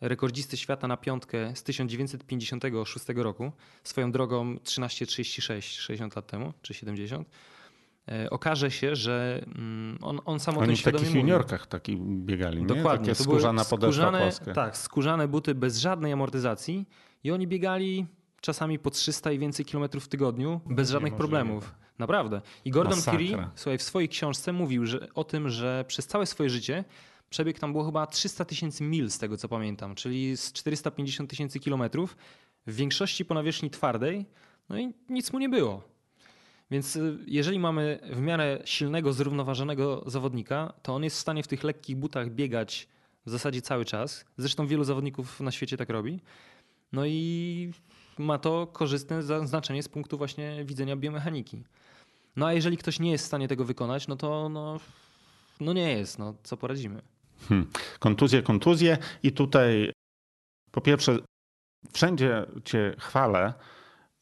rekordzisty świata na piątkę z 1956 roku, swoją drogą 1336, 60 lat temu, czy 70, e, okaże się, że mm, on, on sam Oni o tym w takich juniorkach taki biegali, Dokładnie. Nie? Takie skórzana skórzane, Tak, skórzane buty bez żadnej amortyzacji i oni biegali czasami po 300 i więcej kilometrów w tygodniu bez żadnych problemów. Naprawdę. I Gordon Masakra. słuchaj, w swojej książce mówił że, o tym, że przez całe swoje życie przebieg tam było chyba 300 tysięcy mil, z tego co pamiętam, czyli z 450 tysięcy kilometrów, w większości po nawierzchni twardej, no i nic mu nie było. Więc y, jeżeli mamy w miarę silnego, zrównoważonego zawodnika, to on jest w stanie w tych lekkich butach biegać w zasadzie cały czas. Zresztą wielu zawodników na świecie tak robi. No i ma to korzystne znaczenie z punktu właśnie widzenia biomechaniki. No a jeżeli ktoś nie jest w stanie tego wykonać, no to no, no nie jest, no co poradzimy. Hmm. Kontuzje, kontuzje i tutaj po pierwsze wszędzie cię chwalę,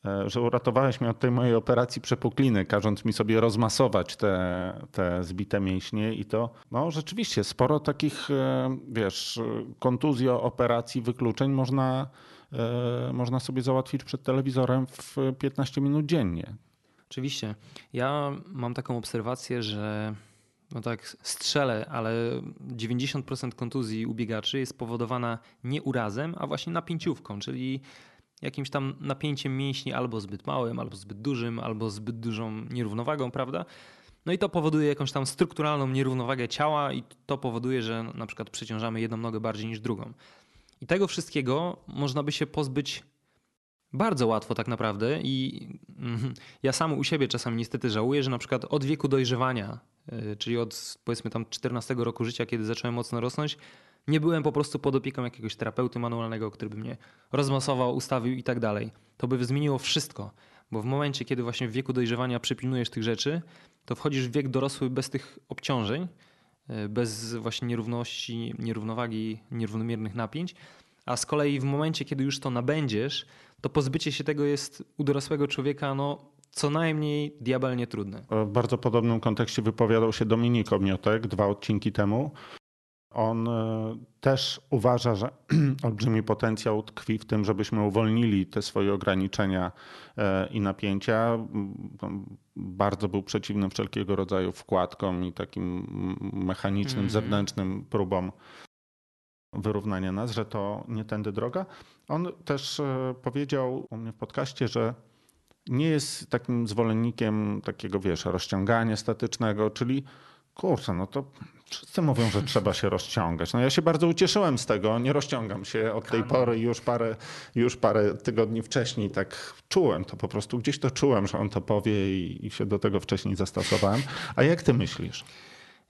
e, że uratowałeś mnie od tej mojej operacji przepukliny, każąc mi sobie rozmasować te, te zbite mięśnie i to no rzeczywiście sporo takich, e, wiesz, kontuzji, operacji, wykluczeń można, można sobie załatwić przed telewizorem w 15 minut dziennie. Oczywiście. Ja mam taką obserwację, że no tak strzelę, ale 90% kontuzji u biegaczy jest powodowana nie urazem, a właśnie napięciówką, czyli jakimś tam napięciem mięśni albo zbyt małym, albo zbyt dużym, albo zbyt dużą nierównowagą, prawda? No i to powoduje jakąś tam strukturalną nierównowagę ciała i to powoduje, że na przykład przeciążamy jedną nogę bardziej niż drugą. I tego wszystkiego można by się pozbyć bardzo łatwo tak naprawdę i mm, ja sam u siebie czasami niestety żałuję, że na przykład od wieku dojrzewania, y, czyli od powiedzmy tam 14 roku życia, kiedy zacząłem mocno rosnąć, nie byłem po prostu pod opieką jakiegoś terapeuty manualnego, który by mnie rozmasował, ustawił i tak dalej. To by zmieniło wszystko, bo w momencie, kiedy właśnie w wieku dojrzewania przypilnujesz tych rzeczy, to wchodzisz w wiek dorosły bez tych obciążeń, bez właśnie nierówności, nierównowagi, nierównomiernych napięć, a z kolei w momencie, kiedy już to nabędziesz, to pozbycie się tego jest u dorosłego człowieka no, co najmniej diabelnie trudne. W bardzo podobnym kontekście wypowiadał się Dominik Omiotek dwa odcinki temu. On e, też uważa, że olbrzymi potencjał tkwi w tym, żebyśmy uwolnili te swoje ograniczenia e, i napięcia. Bardzo był przeciwny wszelkiego rodzaju wkładkom i takim mechanicznym, mm -hmm. zewnętrznym próbom wyrównania nas, że to nie tędy droga. On też e, powiedział u mnie w podcaście, że nie jest takim zwolennikiem takiego, wiesz, rozciągania statycznego, czyli kurczę, no to wszyscy mówią, że trzeba się rozciągać. No ja się bardzo ucieszyłem z tego, nie rozciągam się od tej pory już parę, już parę tygodni wcześniej tak czułem to po prostu, gdzieś to czułem, że on to powie i, i się do tego wcześniej zastosowałem. A jak ty myślisz?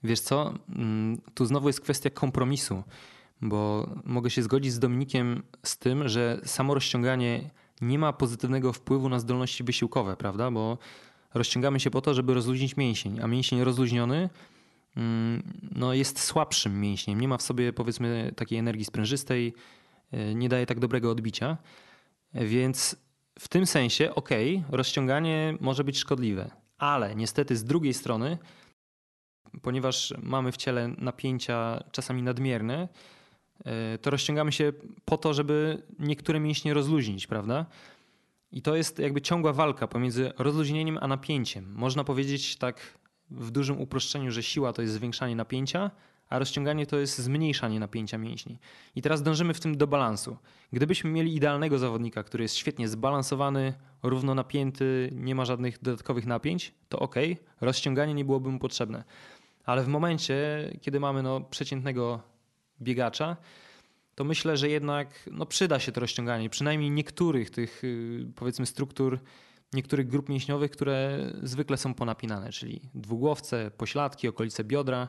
Wiesz co, mm, tu znowu jest kwestia kompromisu bo mogę się zgodzić z Dominikiem z tym, że samo rozciąganie nie ma pozytywnego wpływu na zdolności wysiłkowe, prawda? Bo rozciągamy się po to, żeby rozluźnić mięsień, a mięsień rozluźniony no, jest słabszym mięśniem. Nie ma w sobie powiedzmy takiej energii sprężystej, e, nie daje tak dobrego odbicia. Więc w tym sensie, ok, rozciąganie może być szkodliwe, ale niestety z drugiej strony, ponieważ mamy w ciele napięcia czasami nadmierne, e, to rozciągamy się po to, żeby niektóre mięśnie rozluźnić, prawda? I to jest jakby ciągła walka pomiędzy rozluźnieniem a napięciem. Można powiedzieć tak w dużym uproszczeniu, że siła to jest zwiększanie napięcia, a rozciąganie to jest zmniejszanie napięcia mięśni. I teraz dążymy w tym do balansu. Gdybyśmy mieli idealnego zawodnika, który jest świetnie zbalansowany, równo napięty, nie ma żadnych dodatkowych napięć, to ok, rozciąganie nie byłoby mu potrzebne. Ale w momencie, kiedy mamy no, przeciętnego biegacza, to myślę, że jednak no, przyda się to rozciąganie, przynajmniej niektórych tych y, powiedzmy struktur, niektórych grup mięśniowych, które zwykle są ponapinane, czyli dwugłowce, pośladki, okolice biodra.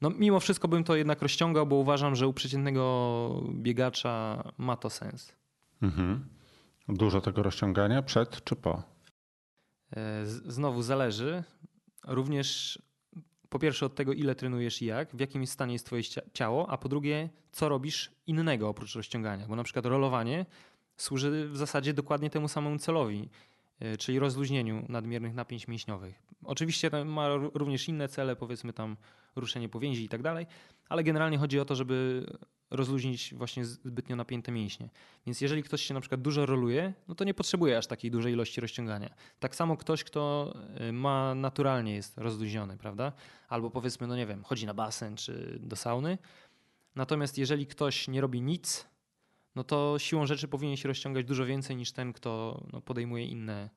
No, mimo wszystko bym to jednak rozciągał, bo uważam, że u przeciętnego biegacza ma to sens. Mhm. Dużo tego rozciągania przed czy po? E, znowu zależy. Również po pierwsze od tego, ile trenujesz i jak, w jakim stanie jest twoje ciało, a po drugie, co robisz innego oprócz rozciągania. Bo na przykład rolowanie służy w zasadzie dokładnie temu samemu celowi. E, czyli rozluźnieniu nadmiernych napięć mięśniowych. Oczywiście ma również inne cele, powiedzmy tam ruszenie powięzi i tak dalej, ale generalnie chodzi o to, żeby rozluźnić właśnie zbytnio napięte mięśnie. Więc jeżeli ktoś się na przykład dużo roluje, no to nie potrzebuje aż takiej dużej ilości rozciągania. Tak samo ktoś, kto e, ma naturalnie jest rozluźniony, prawda? Albo powiedzmy, no nie wiem, chodzi na basen czy do sauny. Natomiast jeżeli ktoś nie robi nic, no to siłą rzeczy powinien się rozciągać dużo więcej niż ten, kto no, podejmuje inne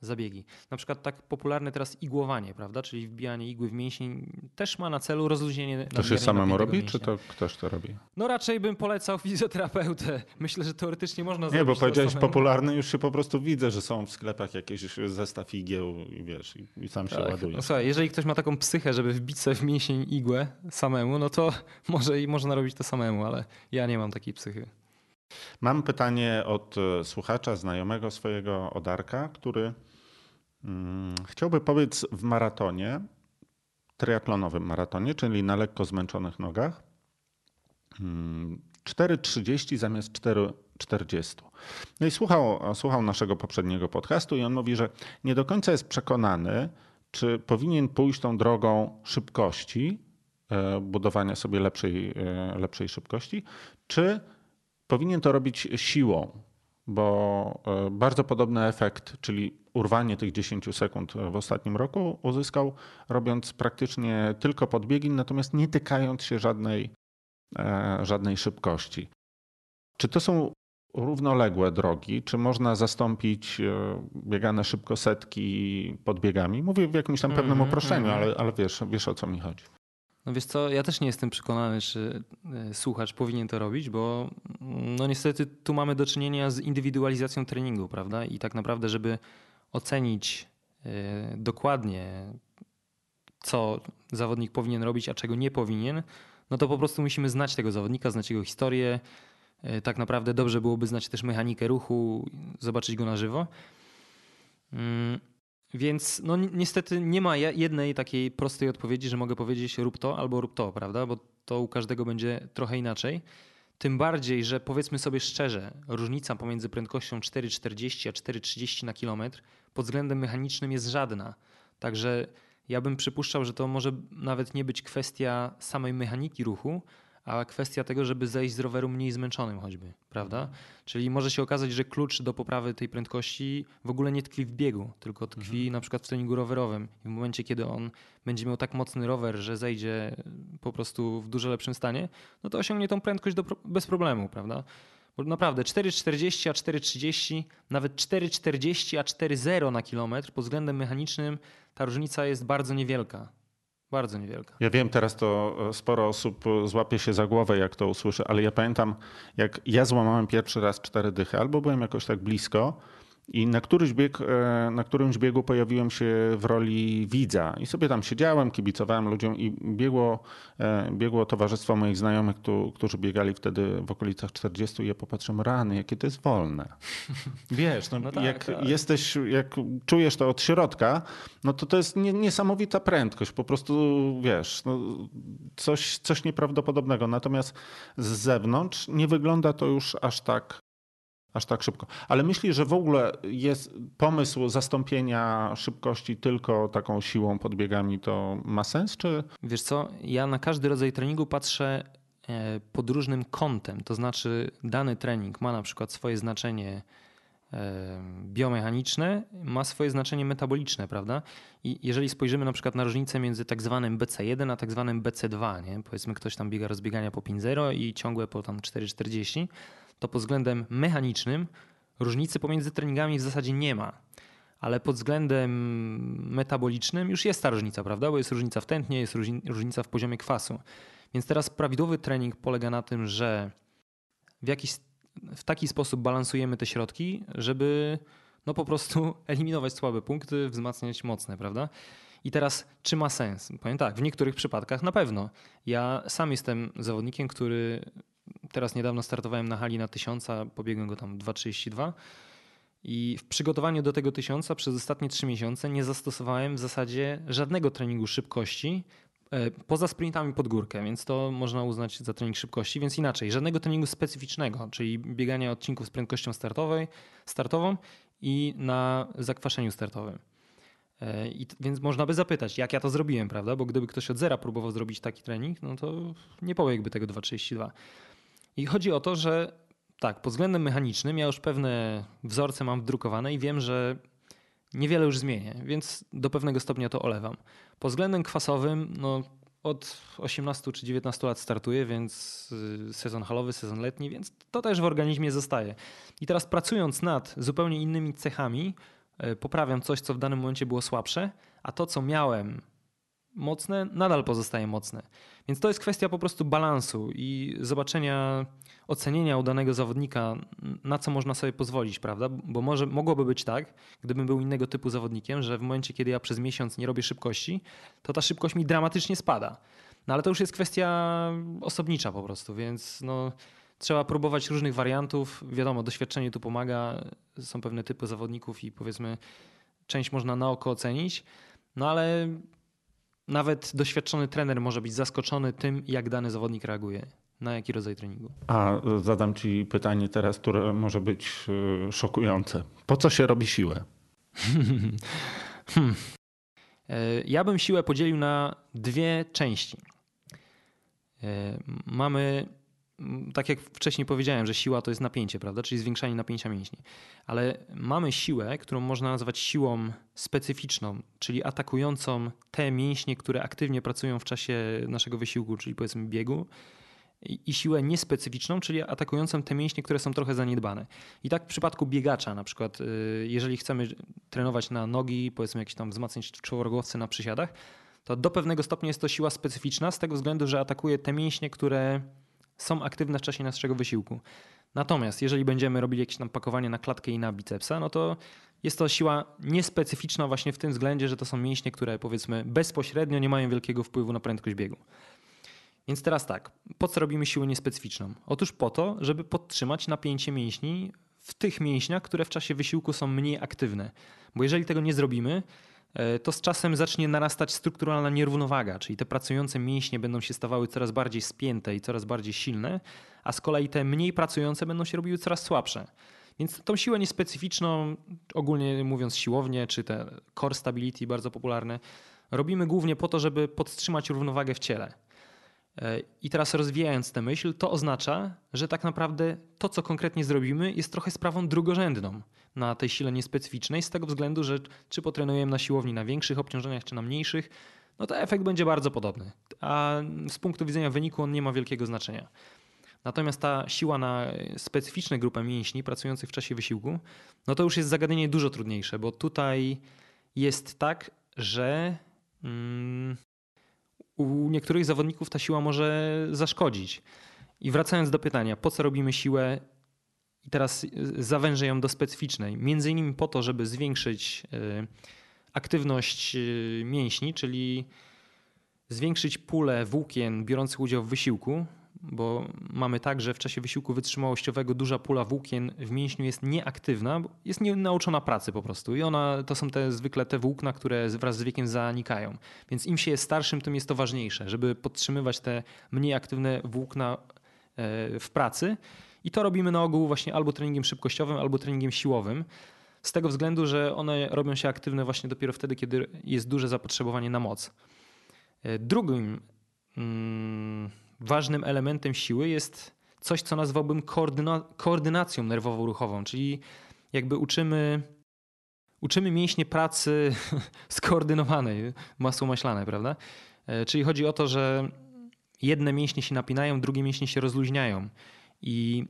zabiegi. Na przykład tak popularne teraz igłowanie, prawda? Czyli wbijanie igły w mięsień też ma na celu rozluźnienie To się samemu robi, mięśnia. czy to ktoś to robi? No raczej bym polecał fizjoterapeutę. Myślę, że teoretycznie można Nie, zrobić bo powiedziałeś popularny, już się po prostu widzę, że są w sklepach jakieś zestaw igieł i wiesz, i, i sam się tak. ładuje. No słuchaj, jeżeli ktoś ma taką psychę, żeby wbić sobie w mięsień igłę samemu, no to może i można robić to samemu, ale ja nie mam takiej psychy. Mam pytanie od e, słuchacza, znajomego swojego Odarka, który hmm, chciałby powiedz w maratonie, triatlonowym maratonie, czyli na lekko zmęczonych nogach, hmm, 4,30 zamiast 4,40. No i słuchał, słuchał naszego poprzedniego podcastu i on mówi, że nie do końca jest przekonany, czy powinien pójść tą drogą szybkości, e, budowania sobie lepszej, e, lepszej szybkości, czy powinien to robić siłą, bo e, bardzo podobny efekt, czyli urwanie tych 10 sekund w ostatnim roku uzyskał, robiąc praktycznie tylko podbiegi, natomiast nie tykając się żadnej, e, żadnej szybkości. Czy to są równoległe drogi? Czy można zastąpić e, biegane szybko setki podbiegami? Mówię w jakimś tam pewnym mm, uproszczeniu, mm. ale, ale wiesz, wiesz o co mi chodzi. No wiesz co, ja też nie jestem przekonany, czy e, słuchacz powinien to robić, bo mm, no niestety tu mamy do czynienia z indywidualizacją treningu, prawda? I tak naprawdę, żeby ocenić e, dokładnie, co zawodnik powinien robić, a czego nie powinien, no to po prostu musimy znać tego zawodnika, znać jego historię. E, tak naprawdę dobrze byłoby znać też mechanikę ruchu, zobaczyć go na żywo. Więc no niestety nie ma jednej takiej prostej odpowiedzi, że mogę powiedzieć rób to albo rób to, prawda? Bo to u każdego będzie trochę inaczej. Tym bardziej, że powiedzmy sobie szczerze, różnica pomiędzy prędkością 4,40 a 4,30 na kilometr pod względem mechanicznym jest żadna. Także ja bym przypuszczał, że to może nawet nie być kwestia samej mechaniki ruchu, a kwestia tego, żeby zejść z roweru mniej zmęczonym choćby, prawda? Czyli może się okazać, że klucz do poprawy tej prędkości w ogóle nie tkwi w biegu, tylko tkwi mhm. na przykład w treningu rowerowym. I w momencie, kiedy on będzie miał tak mocny rower, że zejdzie po prostu w dużo lepszym stanie, no to osiągnie tą prędkość do, bez problemu, prawda? Bo naprawdę 4,40 a 4,30, nawet 4,40 a 4,0 na kilometr pod względem mechanicznym ta różnica jest bardzo niewielka. Bardzo niewielka. Ja wiem, teraz to e, sporo osób e, złapie się za głowę, jak to usłyszy, ale ja pamiętam, jak ja złamałem pierwszy raz cztery dychy, albo byłem jakoś tak blisko I na, któryś bieg, e, na którymś biegu pojawiłem się w roli widza i sobie tam siedziałem, kibicowałem ludziom i biegło, e, biegło towarzystwo moich znajomych, którzy biegali wtedy w okolicach 40 i ja popatrzyłem, rany, jakie to jest wolne. Wiesz, no, no tak, jak tak. jesteś, jak czujesz to od środka, no to to jest niesamowita prędkość, po prostu wiesz, no, coś, coś nieprawdopodobnego. Natomiast z zewnątrz nie wygląda to już aż tak Aż tak szybko. Ale myślisz, że w ogóle jest pomysł zastąpienia szybkości tylko taką siłą podbiegami, to ma sens? Czy... Wiesz co, ja na każdy rodzaj treningu patrzę e, pod różnym kątem. To znaczy, dany trening ma na przykład swoje znaczenie biomechaniczne, ma swoje znaczenie metaboliczne, prawda? I jeżeli spojrzymy na przykład na różnicę między tak zwanym BC1 a tak zwanym BC2, nie? powiedzmy ktoś tam biega rozbiegania po 5.0 i ciągłe po tam 4.40, to pod względem mechanicznym różnicy pomiędzy treningami w zasadzie nie ma. Ale pod względem metabolicznym już jest ta różnica, prawda? Bo jest różnica w tętnie, jest różnica w poziomie kwasu. Więc teraz prawidłowy trening polega na tym, że w, jakiś, w taki sposób balansujemy te środki, żeby no po prostu eliminować słabe punkty, wzmacniać mocne, prawda? I teraz, czy ma sens? Powiem tak, w niektórych przypadkach na pewno. Ja sam jestem zawodnikiem, który teraz niedawno startowałem na hali na 1000, pobiegłem go tam 2,32 i w przygotowaniu do tego 1000 przez ostatnie 3 miesiące nie zastosowałem w zasadzie żadnego treningu szybkości poza sprintami pod górkę, więc to można uznać za trening szybkości, więc inaczej, żadnego treningu specyficznego, czyli biegania odcinków z prędkością startowej, startową i na zakwaszeniu startowym. E, I, więc można by zapytać, jak ja to zrobiłem, prawda? Bo gdyby ktoś od zera próbował zrobić taki trening, no to nie pobiegłby tego 2,32. I chodzi o to, że tak, pod względem mechanicznym ja już pewne wzorce mam wdrukowane i wiem, że niewiele już zmienię, więc do pewnego stopnia to olewam. Pod względem kwasowym, no od 18 czy 19 lat startuję, więc y, sezon halowy, sezon letni, więc to też w organizmie zostaje. I teraz pracując nad zupełnie innymi cechami, y, poprawiam coś, co w danym momencie było słabsze, a to, co miałem mocne, nadal pozostaje mocne. Więc to jest kwestia po prostu balansu i zobaczenia, ocenienia u danego zawodnika, na co można sobie pozwolić, prawda? Bo może mogłoby być tak, gdybym był innego typu zawodnikiem, że w momencie, kiedy ja przez miesiąc nie robię szybkości, to ta szybkość mi dramatycznie spada. No ale to już jest kwestia osobnicza po prostu, więc no, trzeba próbować różnych wariantów. Wiadomo, doświadczenie tu pomaga, są pewne typy zawodników i powiedzmy część można na oko ocenić, no ale nawet doświadczony trener może być zaskoczony tym, jak dany zawodnik reaguje. Na jaki rodzaj treningu? A zadam ci pytanie teraz, które może być y, szokujące. Po co się robi siłę? hmm. E, ja bym siłę podzielił na dwie części. E, mamy tak jak wcześniej powiedziałem, że siła to jest napięcie, prawda? Czyli zwiększanie napięcia mięśni. Ale mamy siłę, którą można nazwać siłą specyficzną, czyli atakującą te mięśnie, które aktywnie pracują w czasie naszego wysiłku, czyli powiedzmy biegu. I siłę niespecyficzną, czyli atakującą te mięśnie, które są trochę zaniedbane. I tak w przypadku biegacza, na przykład, y, jeżeli chcemy trenować na nogi, powiedzmy jakieś tam wzmacniać czołorogowce na przysiadach, to do pewnego stopnia jest to siła specyficzna, z tego względu, że atakuje te mięśnie, które są aktywne w czasie naszego wysiłku. Natomiast jeżeli będziemy robili jakieś tam pakowanie na klatkę i na bicepsa, no to jest to siła niespecyficzna właśnie w tym względzie, że to są mięśnie, które powiedzmy bezpośrednio nie mają wielkiego wpływu na prędkość biegu. Więc teraz tak, po co robimy siłę niespecyficzną? Otóż po to, żeby podtrzymać napięcie mięśni w tych mięśniach, które w czasie wysiłku są mniej aktywne. Bo jeżeli tego nie zrobimy, to z czasem zacznie narastać strukturalna nierównowaga, czyli te pracujące mięśnie będą się stawały coraz bardziej spięte i coraz bardziej silne, a z kolei te mniej pracujące będą się robiły coraz słabsze. Więc tą siłę niespecyficzną, ogólnie mówiąc siłownie, czy te core stability bardzo popularne, robimy głównie po to, żeby podtrzymać równowagę w ciele. E, I teraz rozwijając tę myśl, to oznacza, że tak naprawdę to, co konkretnie zrobimy, jest trochę sprawą drugorzędną na tej sile niespecyficznej, z tego względu, że czy potrenujemy na siłowni na większych obciążeniach, czy na mniejszych, no to efekt będzie bardzo podobny. A z punktu widzenia wyniku on nie ma wielkiego znaczenia. Natomiast ta siła na specyficzne grupę mięśni pracujących w czasie wysiłku, no to już jest zagadnienie dużo trudniejsze, bo tutaj jest tak, że mm, u niektórych zawodników ta siła może zaszkodzić. I wracając do pytania, po co robimy siłę i teraz zawężę ją do specyficznej. Między innymi po to, żeby zwiększyć aktywność mięśni, czyli zwiększyć pulę włókien biorących udział w wysiłku, bo mamy tak, że w czasie wysiłku wytrzymałościowego duża pula włókien w mięśniu jest nieaktywna, jest nauczona pracy po prostu i ona to są te zwykle te włókna, które wraz z wiekiem zanikają. Więc im się jest starszym, tym jest to ważniejsze, żeby podtrzymywać te mniej aktywne włókna e, w pracy. I to robimy na ogół właśnie albo treningiem szybkościowym, albo treningiem siłowym. Z tego względu, że one robią się aktywne właśnie dopiero wtedy, kiedy jest duże zapotrzebowanie na moc. E, drugim mm, ważnym elementem siły jest coś, co nazwałbym koordyna koordynacją nerwowo-ruchową, czyli jakby uczymy, uczymy mięśnie pracy skoordynowanej, masło maślane, prawda? E, czyli chodzi o to, że jedne mięśnie się napinają, drugie mięśnie się rozluźniają i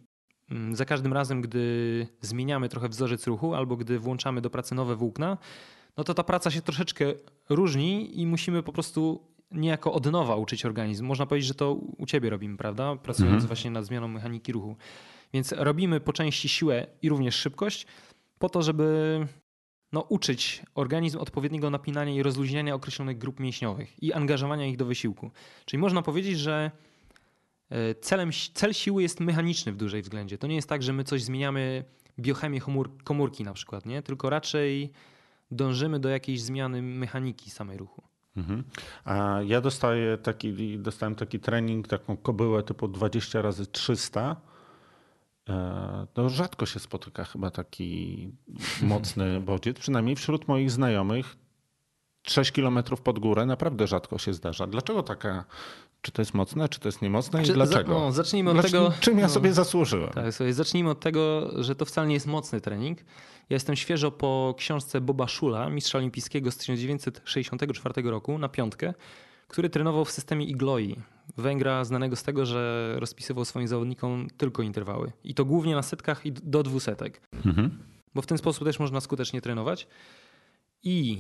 mm, za każdym razem, gdy zmieniamy trochę wzorzec ruchu albo gdy włączamy do pracy nowe włókna, no to ta praca się troszeczkę różni i musimy po prostu niejako od nowa uczyć organizm. Można powiedzieć, że to u ciebie robimy, prawda? Pracując mhm. właśnie nad zmianą mechaniki ruchu. Więc robimy po części siłę i również szybkość po to, żeby no, uczyć organizm odpowiedniego napinania i rozluźniania określonych grup mięśniowych i angażowania ich do wysiłku. Czyli można powiedzieć, że e, celem, cel siły jest mechaniczny w dużej względzie. To nie jest tak, że my coś zmieniamy biochemię komórki na przykład, nie? tylko raczej dążymy do jakiejś zmiany mechaniki samej ruchu. Mhm. A ja dostaję taki, dostałem taki trening, taką kobyłę typu 20 razy 300. E, to rzadko się spotyka chyba taki mocny bodziec, przynajmniej wśród moich znajomych. 6 kilometrów pod górę naprawdę rzadko się zdarza. Dlaczego taka czy to jest mocne, czy to jest niemocne i dlaczego? No, zacznijmy od tego. Czym ja no, sobie zasłużyłem? Tak, sobie zacznijmy od tego, że to wcale nie jest mocny trening. Ja jestem świeżo po książce Boba Szula, mistrza olimpijskiego z 1964 roku, na piątkę, który trenował w systemie Igloi, Węgra znanego z tego, że rozpisywał swoim zawodnikom tylko interwały. I to głównie na setkach i do dwusetek. Mhm. Bo w ten sposób też można skutecznie trenować. I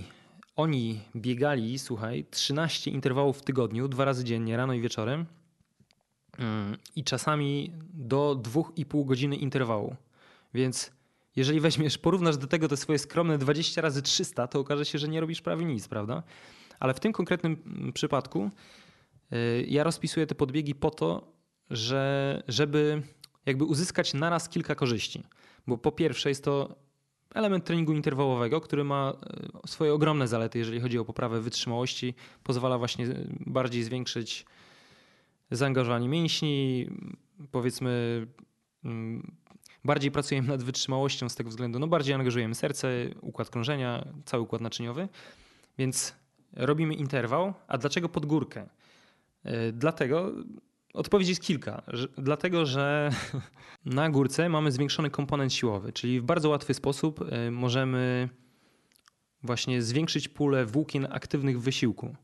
oni biegali, słuchaj, 13 interwałów w tygodniu, dwa razy dziennie, rano i wieczorem. Mm, I czasami do 2,5 godziny interwału. Więc jeżeli weźmiesz, porównasz do tego te swoje skromne 20 razy 300, to okaże się, że nie robisz prawie nic, prawda? Ale w tym konkretnym mm, przypadku y, ja rozpisuję te podbiegi po to, że, żeby jakby uzyskać naraz kilka korzyści. Bo po pierwsze jest to element treningu interwałowego, który ma e, swoje ogromne zalety, jeżeli chodzi o poprawę wytrzymałości. Pozwala właśnie bardziej zwiększyć zaangażowanie mięśni, powiedzmy mm, bardziej pracujemy nad wytrzymałością z tego względu, no bardziej angażujemy serce, układ krążenia, cały układ naczyniowy, więc robimy interwał. A dlaczego pod górkę? E, dlatego, Odpowiedź jest kilka. Dlatego, że na górce mamy zwiększony komponent siłowy, czyli w bardzo łatwy sposób y, możemy właśnie zwiększyć pulę włókien aktywnych w wysiłku.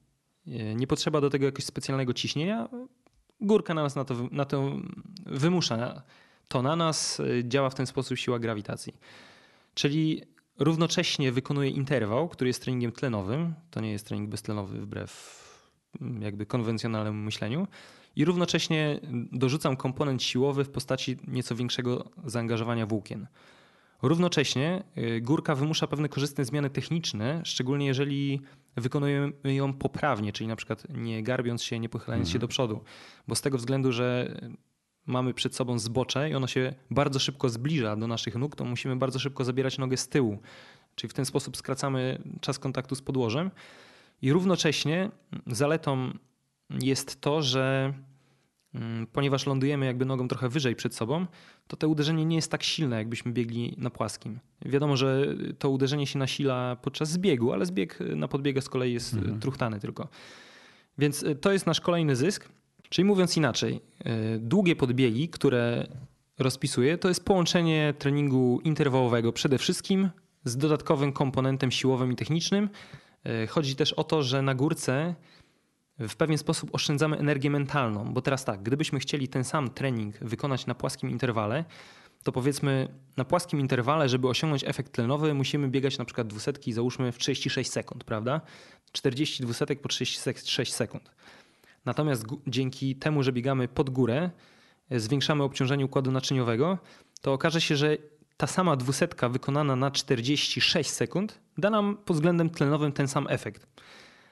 Y, nie potrzeba do tego jakiegoś specjalnego ciśnienia. Górka na nas na to, na to wymusza. To na nas y, działa w ten sposób siła grawitacji. Czyli równocześnie wykonuje interwał, który jest treningiem tlenowym. To nie jest trening beztlenowy wbrew mm, jakby konwencjonalnemu myśleniu i równocześnie dorzucam komponent siłowy w postaci nieco większego zaangażowania włókien. Równocześnie y, górka wymusza pewne korzystne zmiany techniczne, szczególnie jeżeli wykonujemy ją poprawnie, czyli na przykład nie garbiąc się, nie pochylając mhm. się do przodu, bo z tego względu, że mamy przed sobą zbocze i ono się bardzo szybko zbliża do naszych nóg, to musimy bardzo szybko zabierać nogę z tyłu. Czyli w ten sposób skracamy czas kontaktu z podłożem. I równocześnie zaletą jest to, że mm, ponieważ lądujemy jakby nogą trochę wyżej przed sobą, to to uderzenie nie jest tak silne, jakbyśmy biegli na płaskim. Wiadomo, że to uderzenie się nasila podczas zbiegu, ale zbieg na podbiega z kolei jest mhm. truchtany tylko. Więc y, to jest nasz kolejny zysk. Czyli mówiąc inaczej, y, długie podbiegi, które rozpisuję, to jest połączenie treningu interwałowego przede wszystkim z dodatkowym komponentem siłowym i technicznym. Y, chodzi też o to, że na górce w pewien sposób oszczędzamy energię mentalną, bo teraz tak, gdybyśmy chcieli ten sam trening wykonać na płaskim interwale, to powiedzmy na płaskim interwale, żeby osiągnąć efekt tlenowy, musimy biegać na przykład dwusetki, załóżmy w 36 sekund, prawda? 40 dwusetek po 36 sekund. Natomiast dzięki temu, że biegamy pod górę, zwiększamy obciążenie układu naczyniowego to okaże się, że ta sama dwusetka wykonana na 46 sekund da nam pod względem tlenowym ten sam efekt.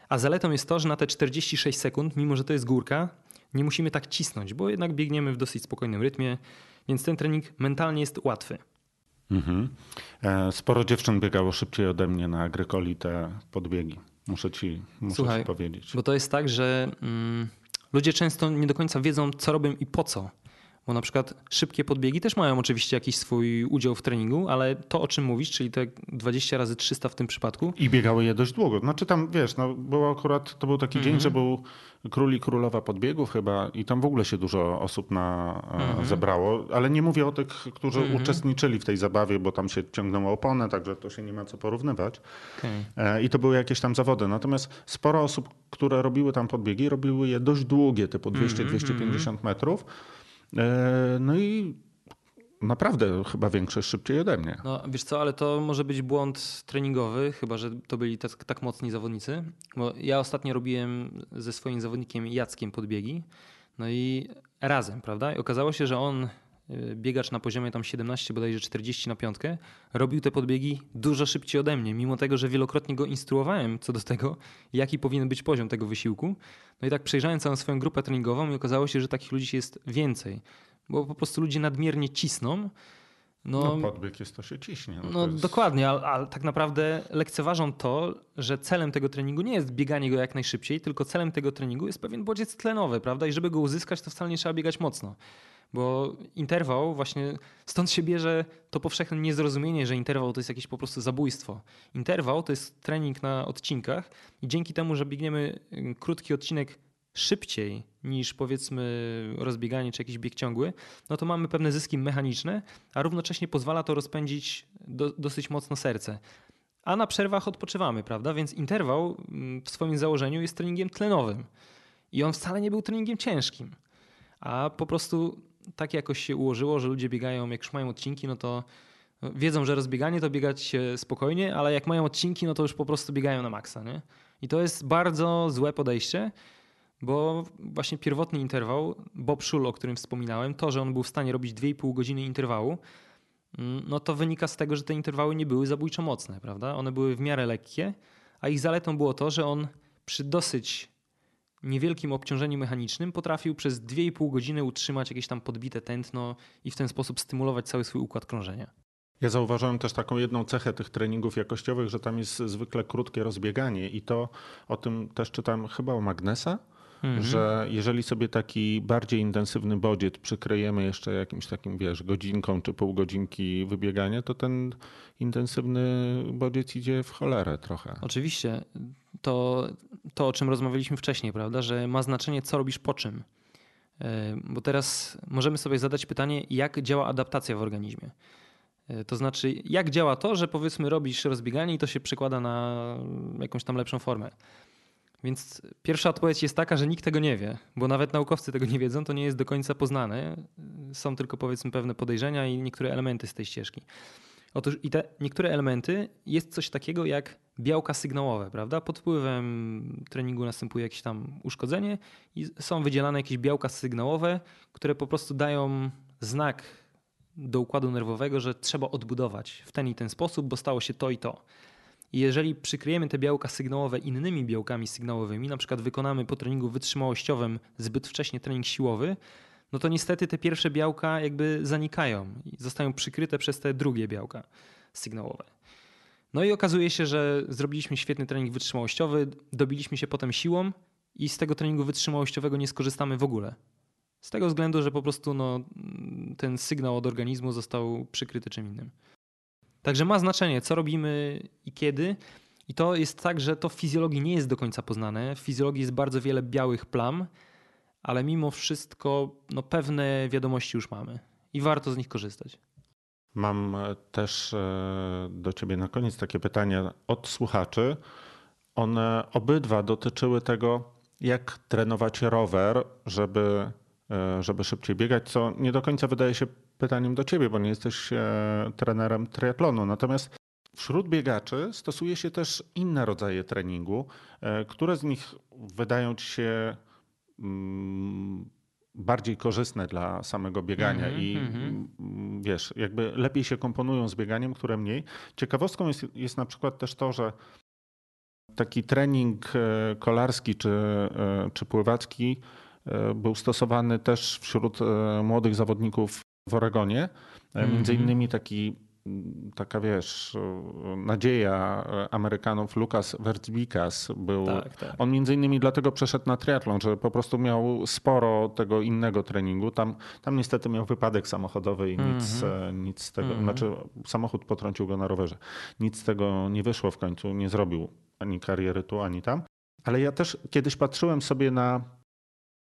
A zaletą jest to, że na te 46 sekund, mimo że to jest górka, nie musimy tak cisnąć, bo jednak biegniemy w dosyć spokojnym rytmie, więc ten trening mentalnie jest łatwy. Mhm. E, sporo dziewczyn biegało szybciej ode mnie na agrykoli te podbiegi. Muszę ci, muszę Słuchaj, ci powiedzieć. Bo to jest tak, że mm, ludzie często nie do końca wiedzą, co robią i po co. Bo na przykład szybkie podbiegi też mają oczywiście jakiś swój udział w treningu, ale to o czym mówisz, czyli te 20 razy 300 w tym przypadku. I biegały je dość długo. Znaczy tam wiesz, no, było akurat, to był taki dzień, że był król i królowa podbiegów chyba i tam w ogóle się dużo osób na, e, zebrało, ale nie mówię o tych, którzy uczestniczyli w tej zabawie, bo tam się ciągnęło oponę, także to się nie ma co porównywać. Okay. I to były jakieś tam zawody. Natomiast sporo osób, które robiły tam podbiegi, robiły je dość długie, typu 200-250 metrów. E, no i naprawdę chyba większość szybciej ode mnie. No wiesz co, ale to może być błąd treningowy, chyba że to byli tak, tak mocni zawodnicy. Bo ja ostatnio robiłem ze swoim zawodnikiem Jackiem podbiegi. No i razem, prawda? I okazało się, że on biegacz na poziomie tam 17, bodajże 40 na piątkę, robił te podbiegi dużo szybciej ode mnie, mimo tego, że wielokrotnie go instruowałem co do tego, jaki powinien być poziom tego wysiłku. No i tak przejrzałem całą swoją grupę treningową i okazało się, że takich ludzi jest więcej, bo po prostu ludzie nadmiernie cisną. No, no podbieg jest to się ciśnie. No, no jest... dokładnie, ale, ale, tak naprawdę lekceważą to, że celem tego treningu nie jest bieganie go jak najszybciej, tylko celem tego treningu jest pewien bodziec tlenowy, prawda? I żeby go uzyskać, to wcale nie trzeba biegać mocno. Bo interwał właśnie, stąd się bierze to powszechne niezrozumienie, że interwał to jest jakieś po prostu zabójstwo. Interwał to jest trening na odcinkach i dzięki temu, że biegniemy krótki odcinek szybciej niż powiedzmy rozbieganie czy jakiś bieg ciągły, no to mamy pewne zyski mechaniczne, a równocześnie pozwala to rozpędzić do, dosyć mocno serce. A na przerwach odpoczywamy, prawda? Więc interwał mm, w swoim założeniu jest treningiem tlenowym. I on wcale nie był treningiem ciężkim. A po prostu tak jakoś się ułożyło, że ludzie biegają, jak już mają odcinki, no to wiedzą, że rozbieganie to biegać spokojnie, ale jak mają odcinki, no to już po prostu biegają na maksa. Nie? I to jest bardzo złe podejście, bo właśnie pierwotny interwał, Bob Schul, o którym wspominałem, to, że on był w stanie robić 2,5 godziny interwału, mm, no to wynika z tego, że te interwały nie były zabójczo mocne, prawda? One były w miarę lekkie, a ich zaletą było to, że on przy dosyć niewielkim obciążeniu mechanicznym potrafił przez 2,5 godziny utrzymać jakieś tam podbite tętno i w ten sposób stymulować cały swój układ krążenia. Ja zauważyłem też taką jedną cechę tych treningów jakościowych, że tam jest zwykle krótkie rozbieganie i to o tym też czytam chyba o Magnesa, mhm. że jeżeli sobie taki bardziej intensywny bodziec przykryjemy jeszcze jakimś takim, wiesz, godzinką czy pół godzinki wybiegania, to ten intensywny bodziec idzie w cholerę trochę. Oczywiście. To, to o czym rozmawialiśmy wcześniej, prawda, że ma znaczenie, co robisz po czym. E, bo teraz możemy sobie zadać pytanie, jak działa adaptacja w organizmie. E, to znaczy, jak działa to, że powiedzmy robisz rozbieganie i to się przekłada na jakąś tam lepszą formę. Więc pierwsza odpowiedź jest taka, że nikt tego nie wie, bo nawet naukowcy tego nie wiedzą, to nie jest do końca poznane. Są tylko powiedzmy pewne podejrzenia i niektóre elementy z tej ścieżki. Otóż i te niektóre elementy jest coś takiego jak białka sygnałowe, prawda? Pod wpływem treningu następuje jakieś tam uszkodzenie i są wydzielane jakieś białka sygnałowe, które po prostu dają znak do układu nerwowego, że trzeba odbudować w ten i ten sposób, bo stało się to i to. I jeżeli przykryjemy te białka sygnałowe innymi białkami sygnałowymi, na przykład wykonamy po treningu wytrzymałościowym zbyt wcześnie trening siłowy, no to niestety te pierwsze białka jakby zanikają i zostają przykryte przez te drugie białka sygnałowe. No i okazuje się, że zrobiliśmy świetny trening wytrzymałościowy, dobiliśmy się potem siłą i z tego treningu wytrzymałościowego nie skorzystamy w ogóle. Z tego względu, że po prostu no, ten sygnał od organizmu został przykryty czym innym. Także ma znaczenie, co robimy i kiedy. I to jest tak, że to w fizjologii nie jest do końca poznane. W fizjologii jest bardzo wiele białych plam, ale mimo wszystko no, pewne wiadomości już mamy i warto z nich korzystać. Mam e, też e, do Ciebie na koniec takie pytania od słuchaczy. One obydwa dotyczyły tego, jak trenować rower, żeby, e, żeby szybciej biegać, co nie do końca wydaje się pytaniem do ciebie, bo nie jesteś e, trenerem triatlonu. Natomiast wśród biegaczy stosuje się też inne rodzaje treningu. E, które z nich wydają ci się mm, bardziej korzystne dla samego biegania mm -hmm, i mm -hmm. wiesz, jakby lepiej się komponują z bieganiem, które mniej. Ciekawostką jest, jest na przykład też to, że taki trening e, kolarski czy, czy pływacki był stosowany też wśród młodych zawodników w Oregonie. Między mhm. innymi taki taka wiesz, nadzieja Amerykanów, Lukas Wertzbikas był. Tak, tak. On między innymi dlatego przeszedł na triatlon, że po prostu miał sporo tego innego treningu. Tam, tam niestety miał wypadek samochodowy i nic, mm-hmm. nic z tego, mm-hmm. znaczy samochód potrącił go na rowerze. Nic z tego nie wyszło w końcu, nie zrobił ani kariery tu, ani tam. Ale ja też kiedyś patrzyłem sobie na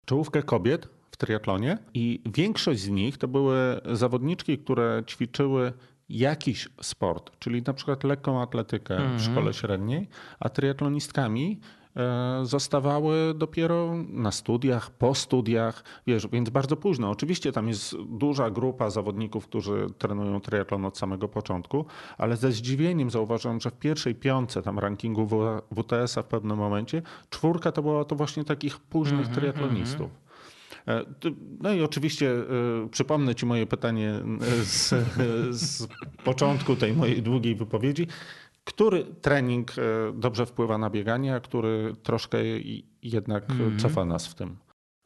czołówkę kobiet w triatlonie i większość z nich to były zawodniczki, które ćwiczyły jakiś sport, czyli na przykład lekką atletykę w mhm. szkole średniej, a triatlonistkami e, zostawały dopiero na studiach, po studiach, wiesz, więc bardzo późno. Oczywiście tam jest duża grupa zawodników, którzy trenują triatlon od samego początku, ale ze zdziwieniem zauważyłem, że w pierwszej piątce tam rankingu WTS-a w pewnym momencie czwórka to była to właśnie takich późnych mm -hmm, triatlonistów. E, no i oczywiście e, przypomnę Ci moje pytanie e, z, z początku tej mojej długiej wypowiedzi. Który trening dobrze wpływa na bieganie, a który troszkę jednak mm. cofa nas w tym?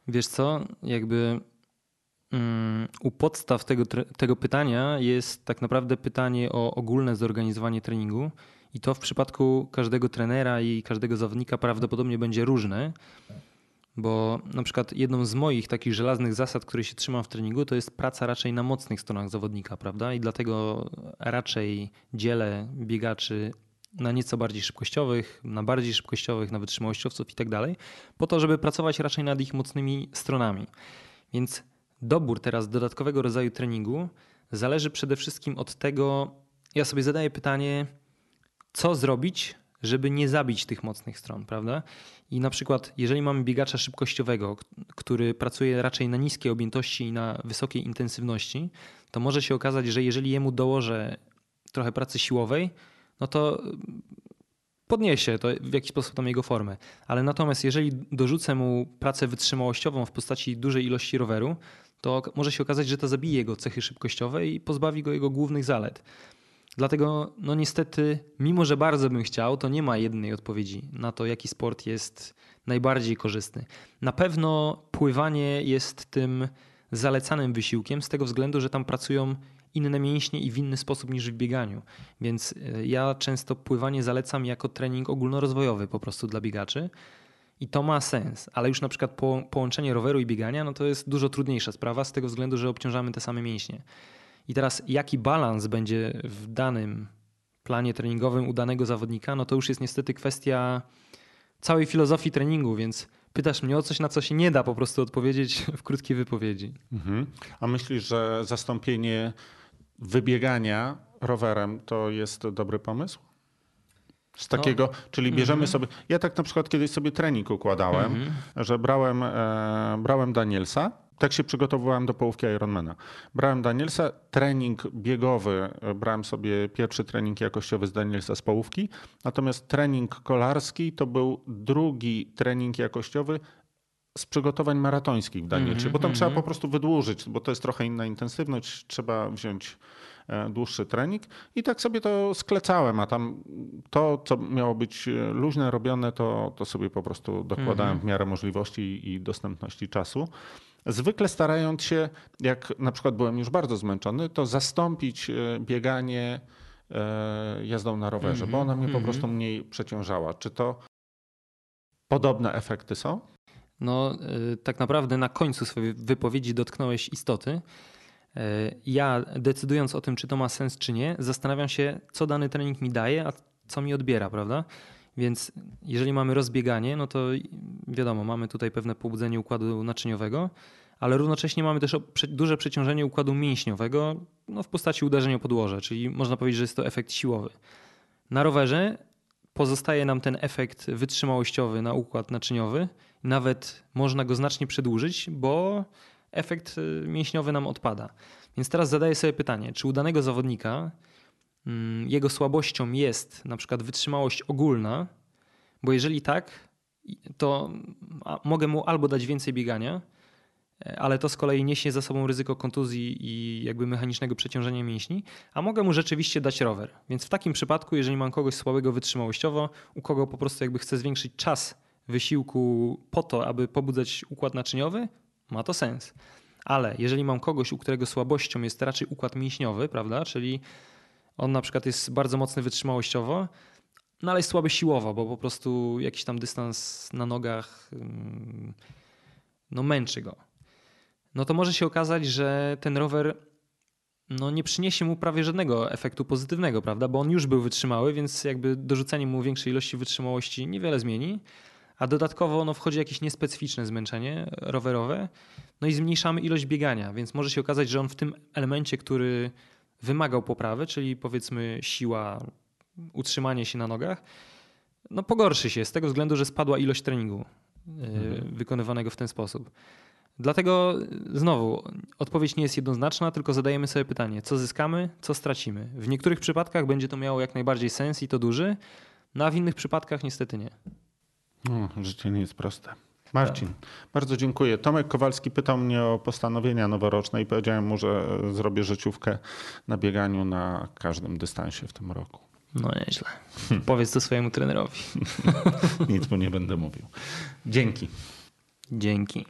Wiesz co, jakby um, u podstaw tego, tego pytania jest tak naprawdę pytanie o ogólne zorganizowanie treningu. I to w przypadku każdego trenera i każdego zawodnika prawdopodobnie będzie różne. Bo na przykład jedną z moich takich żelaznych zasad, której się trzymam w treningu, to jest praca raczej na mocnych stronach zawodnika, prawda? I dlatego raczej dzielę biegaczy na nieco bardziej szybkościowych, na bardziej szybkościowych, na wytrzymałościowców i tak dalej, po to, żeby pracować raczej nad ich mocnymi stronami. Więc dobór teraz dodatkowego rodzaju treningu zależy przede wszystkim od tego, ja sobie zadaję pytanie, co zrobić, żeby nie zabić tych mocnych stron, prawda? I na przykład, jeżeli mamy biegacza szybkościowego, który pracuje raczej na niskiej objętości i na wysokiej intensywności, to może się okazać, że jeżeli jemu dołożę trochę pracy siłowej, no to podniesie to w jakiś sposób tam jego formę. Ale natomiast jeżeli dorzucę mu pracę wytrzymałościową w postaci dużej ilości roweru, to może się okazać, że to zabije jego cechy szybkościowe i pozbawi go jego głównych zalet. Dlatego, no niestety, mimo że bardzo bym chciał, to nie ma jednej odpowiedzi na to, jaki sport jest najbardziej korzystny. Na pewno pływanie jest tym zalecanym wysiłkiem z tego względu, że tam pracują inne mięśnie i w inny sposób niż w bieganiu. Więc e, ja często pływanie zalecam jako trening ogólnorozwojowy po prostu dla biegaczy. I to ma sens, ale już na przykład połączenie roweru i biegania, no to jest dużo trudniejsza sprawa z tego względu, że obciążamy te same mięśnie. I teraz jaki balans będzie w danym planie treningowym u danego zawodnika, no to już jest niestety kwestia całej filozofii treningu, więc pytasz mnie o coś, na co się nie da po prostu odpowiedzieć w krótkiej wypowiedzi. Mhm. A myślisz, że zastąpienie wybiegania rowerem to jest dobry pomysł? Z takiego, no. czyli bierzemy mm -hmm. sobie. Ja tak na przykład kiedyś sobie trening układałem, mm -hmm. że brałem, e, brałem Danielsa tak się przygotowywałem do połówki Ironmana. Brałem Danielsa, trening biegowy, brałem sobie pierwszy trening jakościowy z Danielsa z połówki, natomiast trening kolarski to był drugi trening jakościowy z przygotowań maratońskich w Danielsie, mm -hmm, bo tam mm -hmm. trzeba po prostu wydłużyć, bo to jest trochę inna intensywność, trzeba wziąć e, dłuższy trening i tak sobie to sklecałem, a tam to, co miało być e, luźne robione, to, to sobie po prostu dokładałem mm -hmm. w miarę możliwości i dostępności czasu. Zwykle starając się, jak na przykład byłem już bardzo zmęczony, to zastąpić e, bieganie e, jazdą na rowerze, mm -hmm, bo ona mnie mm -hmm. po mhm. prostu mniej przeciążała. Czy to podobne efekty są? No, e, tak naprawdę na końcu swojej wypowiedzi dotknąłeś istoty. Ja decydując o tym, czy to ma sens, czy nie, zastanawiam się, co dany trening mi daje, a co mi odbiera, prawda? Więc jeżeli mamy rozbieganie, no to wiadomo, mamy tutaj pewne pobudzenie układu naczyniowego, ale równocześnie mamy też duże przeciążenie układu mięśniowego no w postaci uderzenia podłoża, czyli można powiedzieć, że jest to efekt siłowy. Na rowerze pozostaje nam ten efekt wytrzymałościowy na układ naczyniowy. Nawet można go znacznie przedłużyć, bo efekt y, mięśniowy nam odpada. Więc teraz zadaję sobie pytanie, czy u danego zawodnika jego słabością jest na przykład wytrzymałość ogólna, bo jeżeli tak, to mogę mu albo dać więcej biegania, ale to z kolei niesie za sobą ryzyko kontuzji i jakby mechanicznego przeciążenia mięśni, a mogę mu rzeczywiście dać rower. Więc w takim przypadku, jeżeli mam kogoś słabego wytrzymałościowo, u kogo po prostu jakby chcę zwiększyć czas wysiłku po to, aby pobudzać układ naczyniowy, ma to sens. Ale jeżeli mam kogoś, u którego słabością jest raczej układ mięśniowy, prawda, czyli on na przykład jest bardzo mocny wytrzymałościowo, no ale jest słaby siłowo, bo po prostu jakiś tam dystans na nogach mm, no męczy go. No to może się okazać, że ten rower no nie przyniesie mu prawie żadnego efektu pozytywnego, prawda? Bo on już był wytrzymały, więc jakby dorzucenie mu większej ilości wytrzymałości niewiele zmieni. A dodatkowo no, wchodzi jakieś niespecyficzne zmęczenie rowerowe, no i zmniejszamy ilość biegania, więc może się okazać, że on w tym elemencie, który wymagał poprawy, czyli powiedzmy siła, utrzymanie się na nogach, no pogorszy się z tego względu, że spadła ilość treningu mhm. wykonywanego w ten sposób. Dlatego znowu odpowiedź nie jest jednoznaczna, tylko zadajemy sobie pytanie, co zyskamy, co stracimy. W niektórych przypadkach będzie to miało jak najbardziej sens i to duży, no a w innych przypadkach niestety nie. No, życie nie jest proste. Marcin, tak. bardzo dziękuję. Tomek Kowalski pytał mnie o postanowienia noworoczne i powiedziałem mu, że zrobię życiówkę na bieganiu na każdym dystansie w tym roku. No nieźle. Powiedz to swojemu trenerowi. Nic mu nie będę mówił. Dzięki. Dzięki.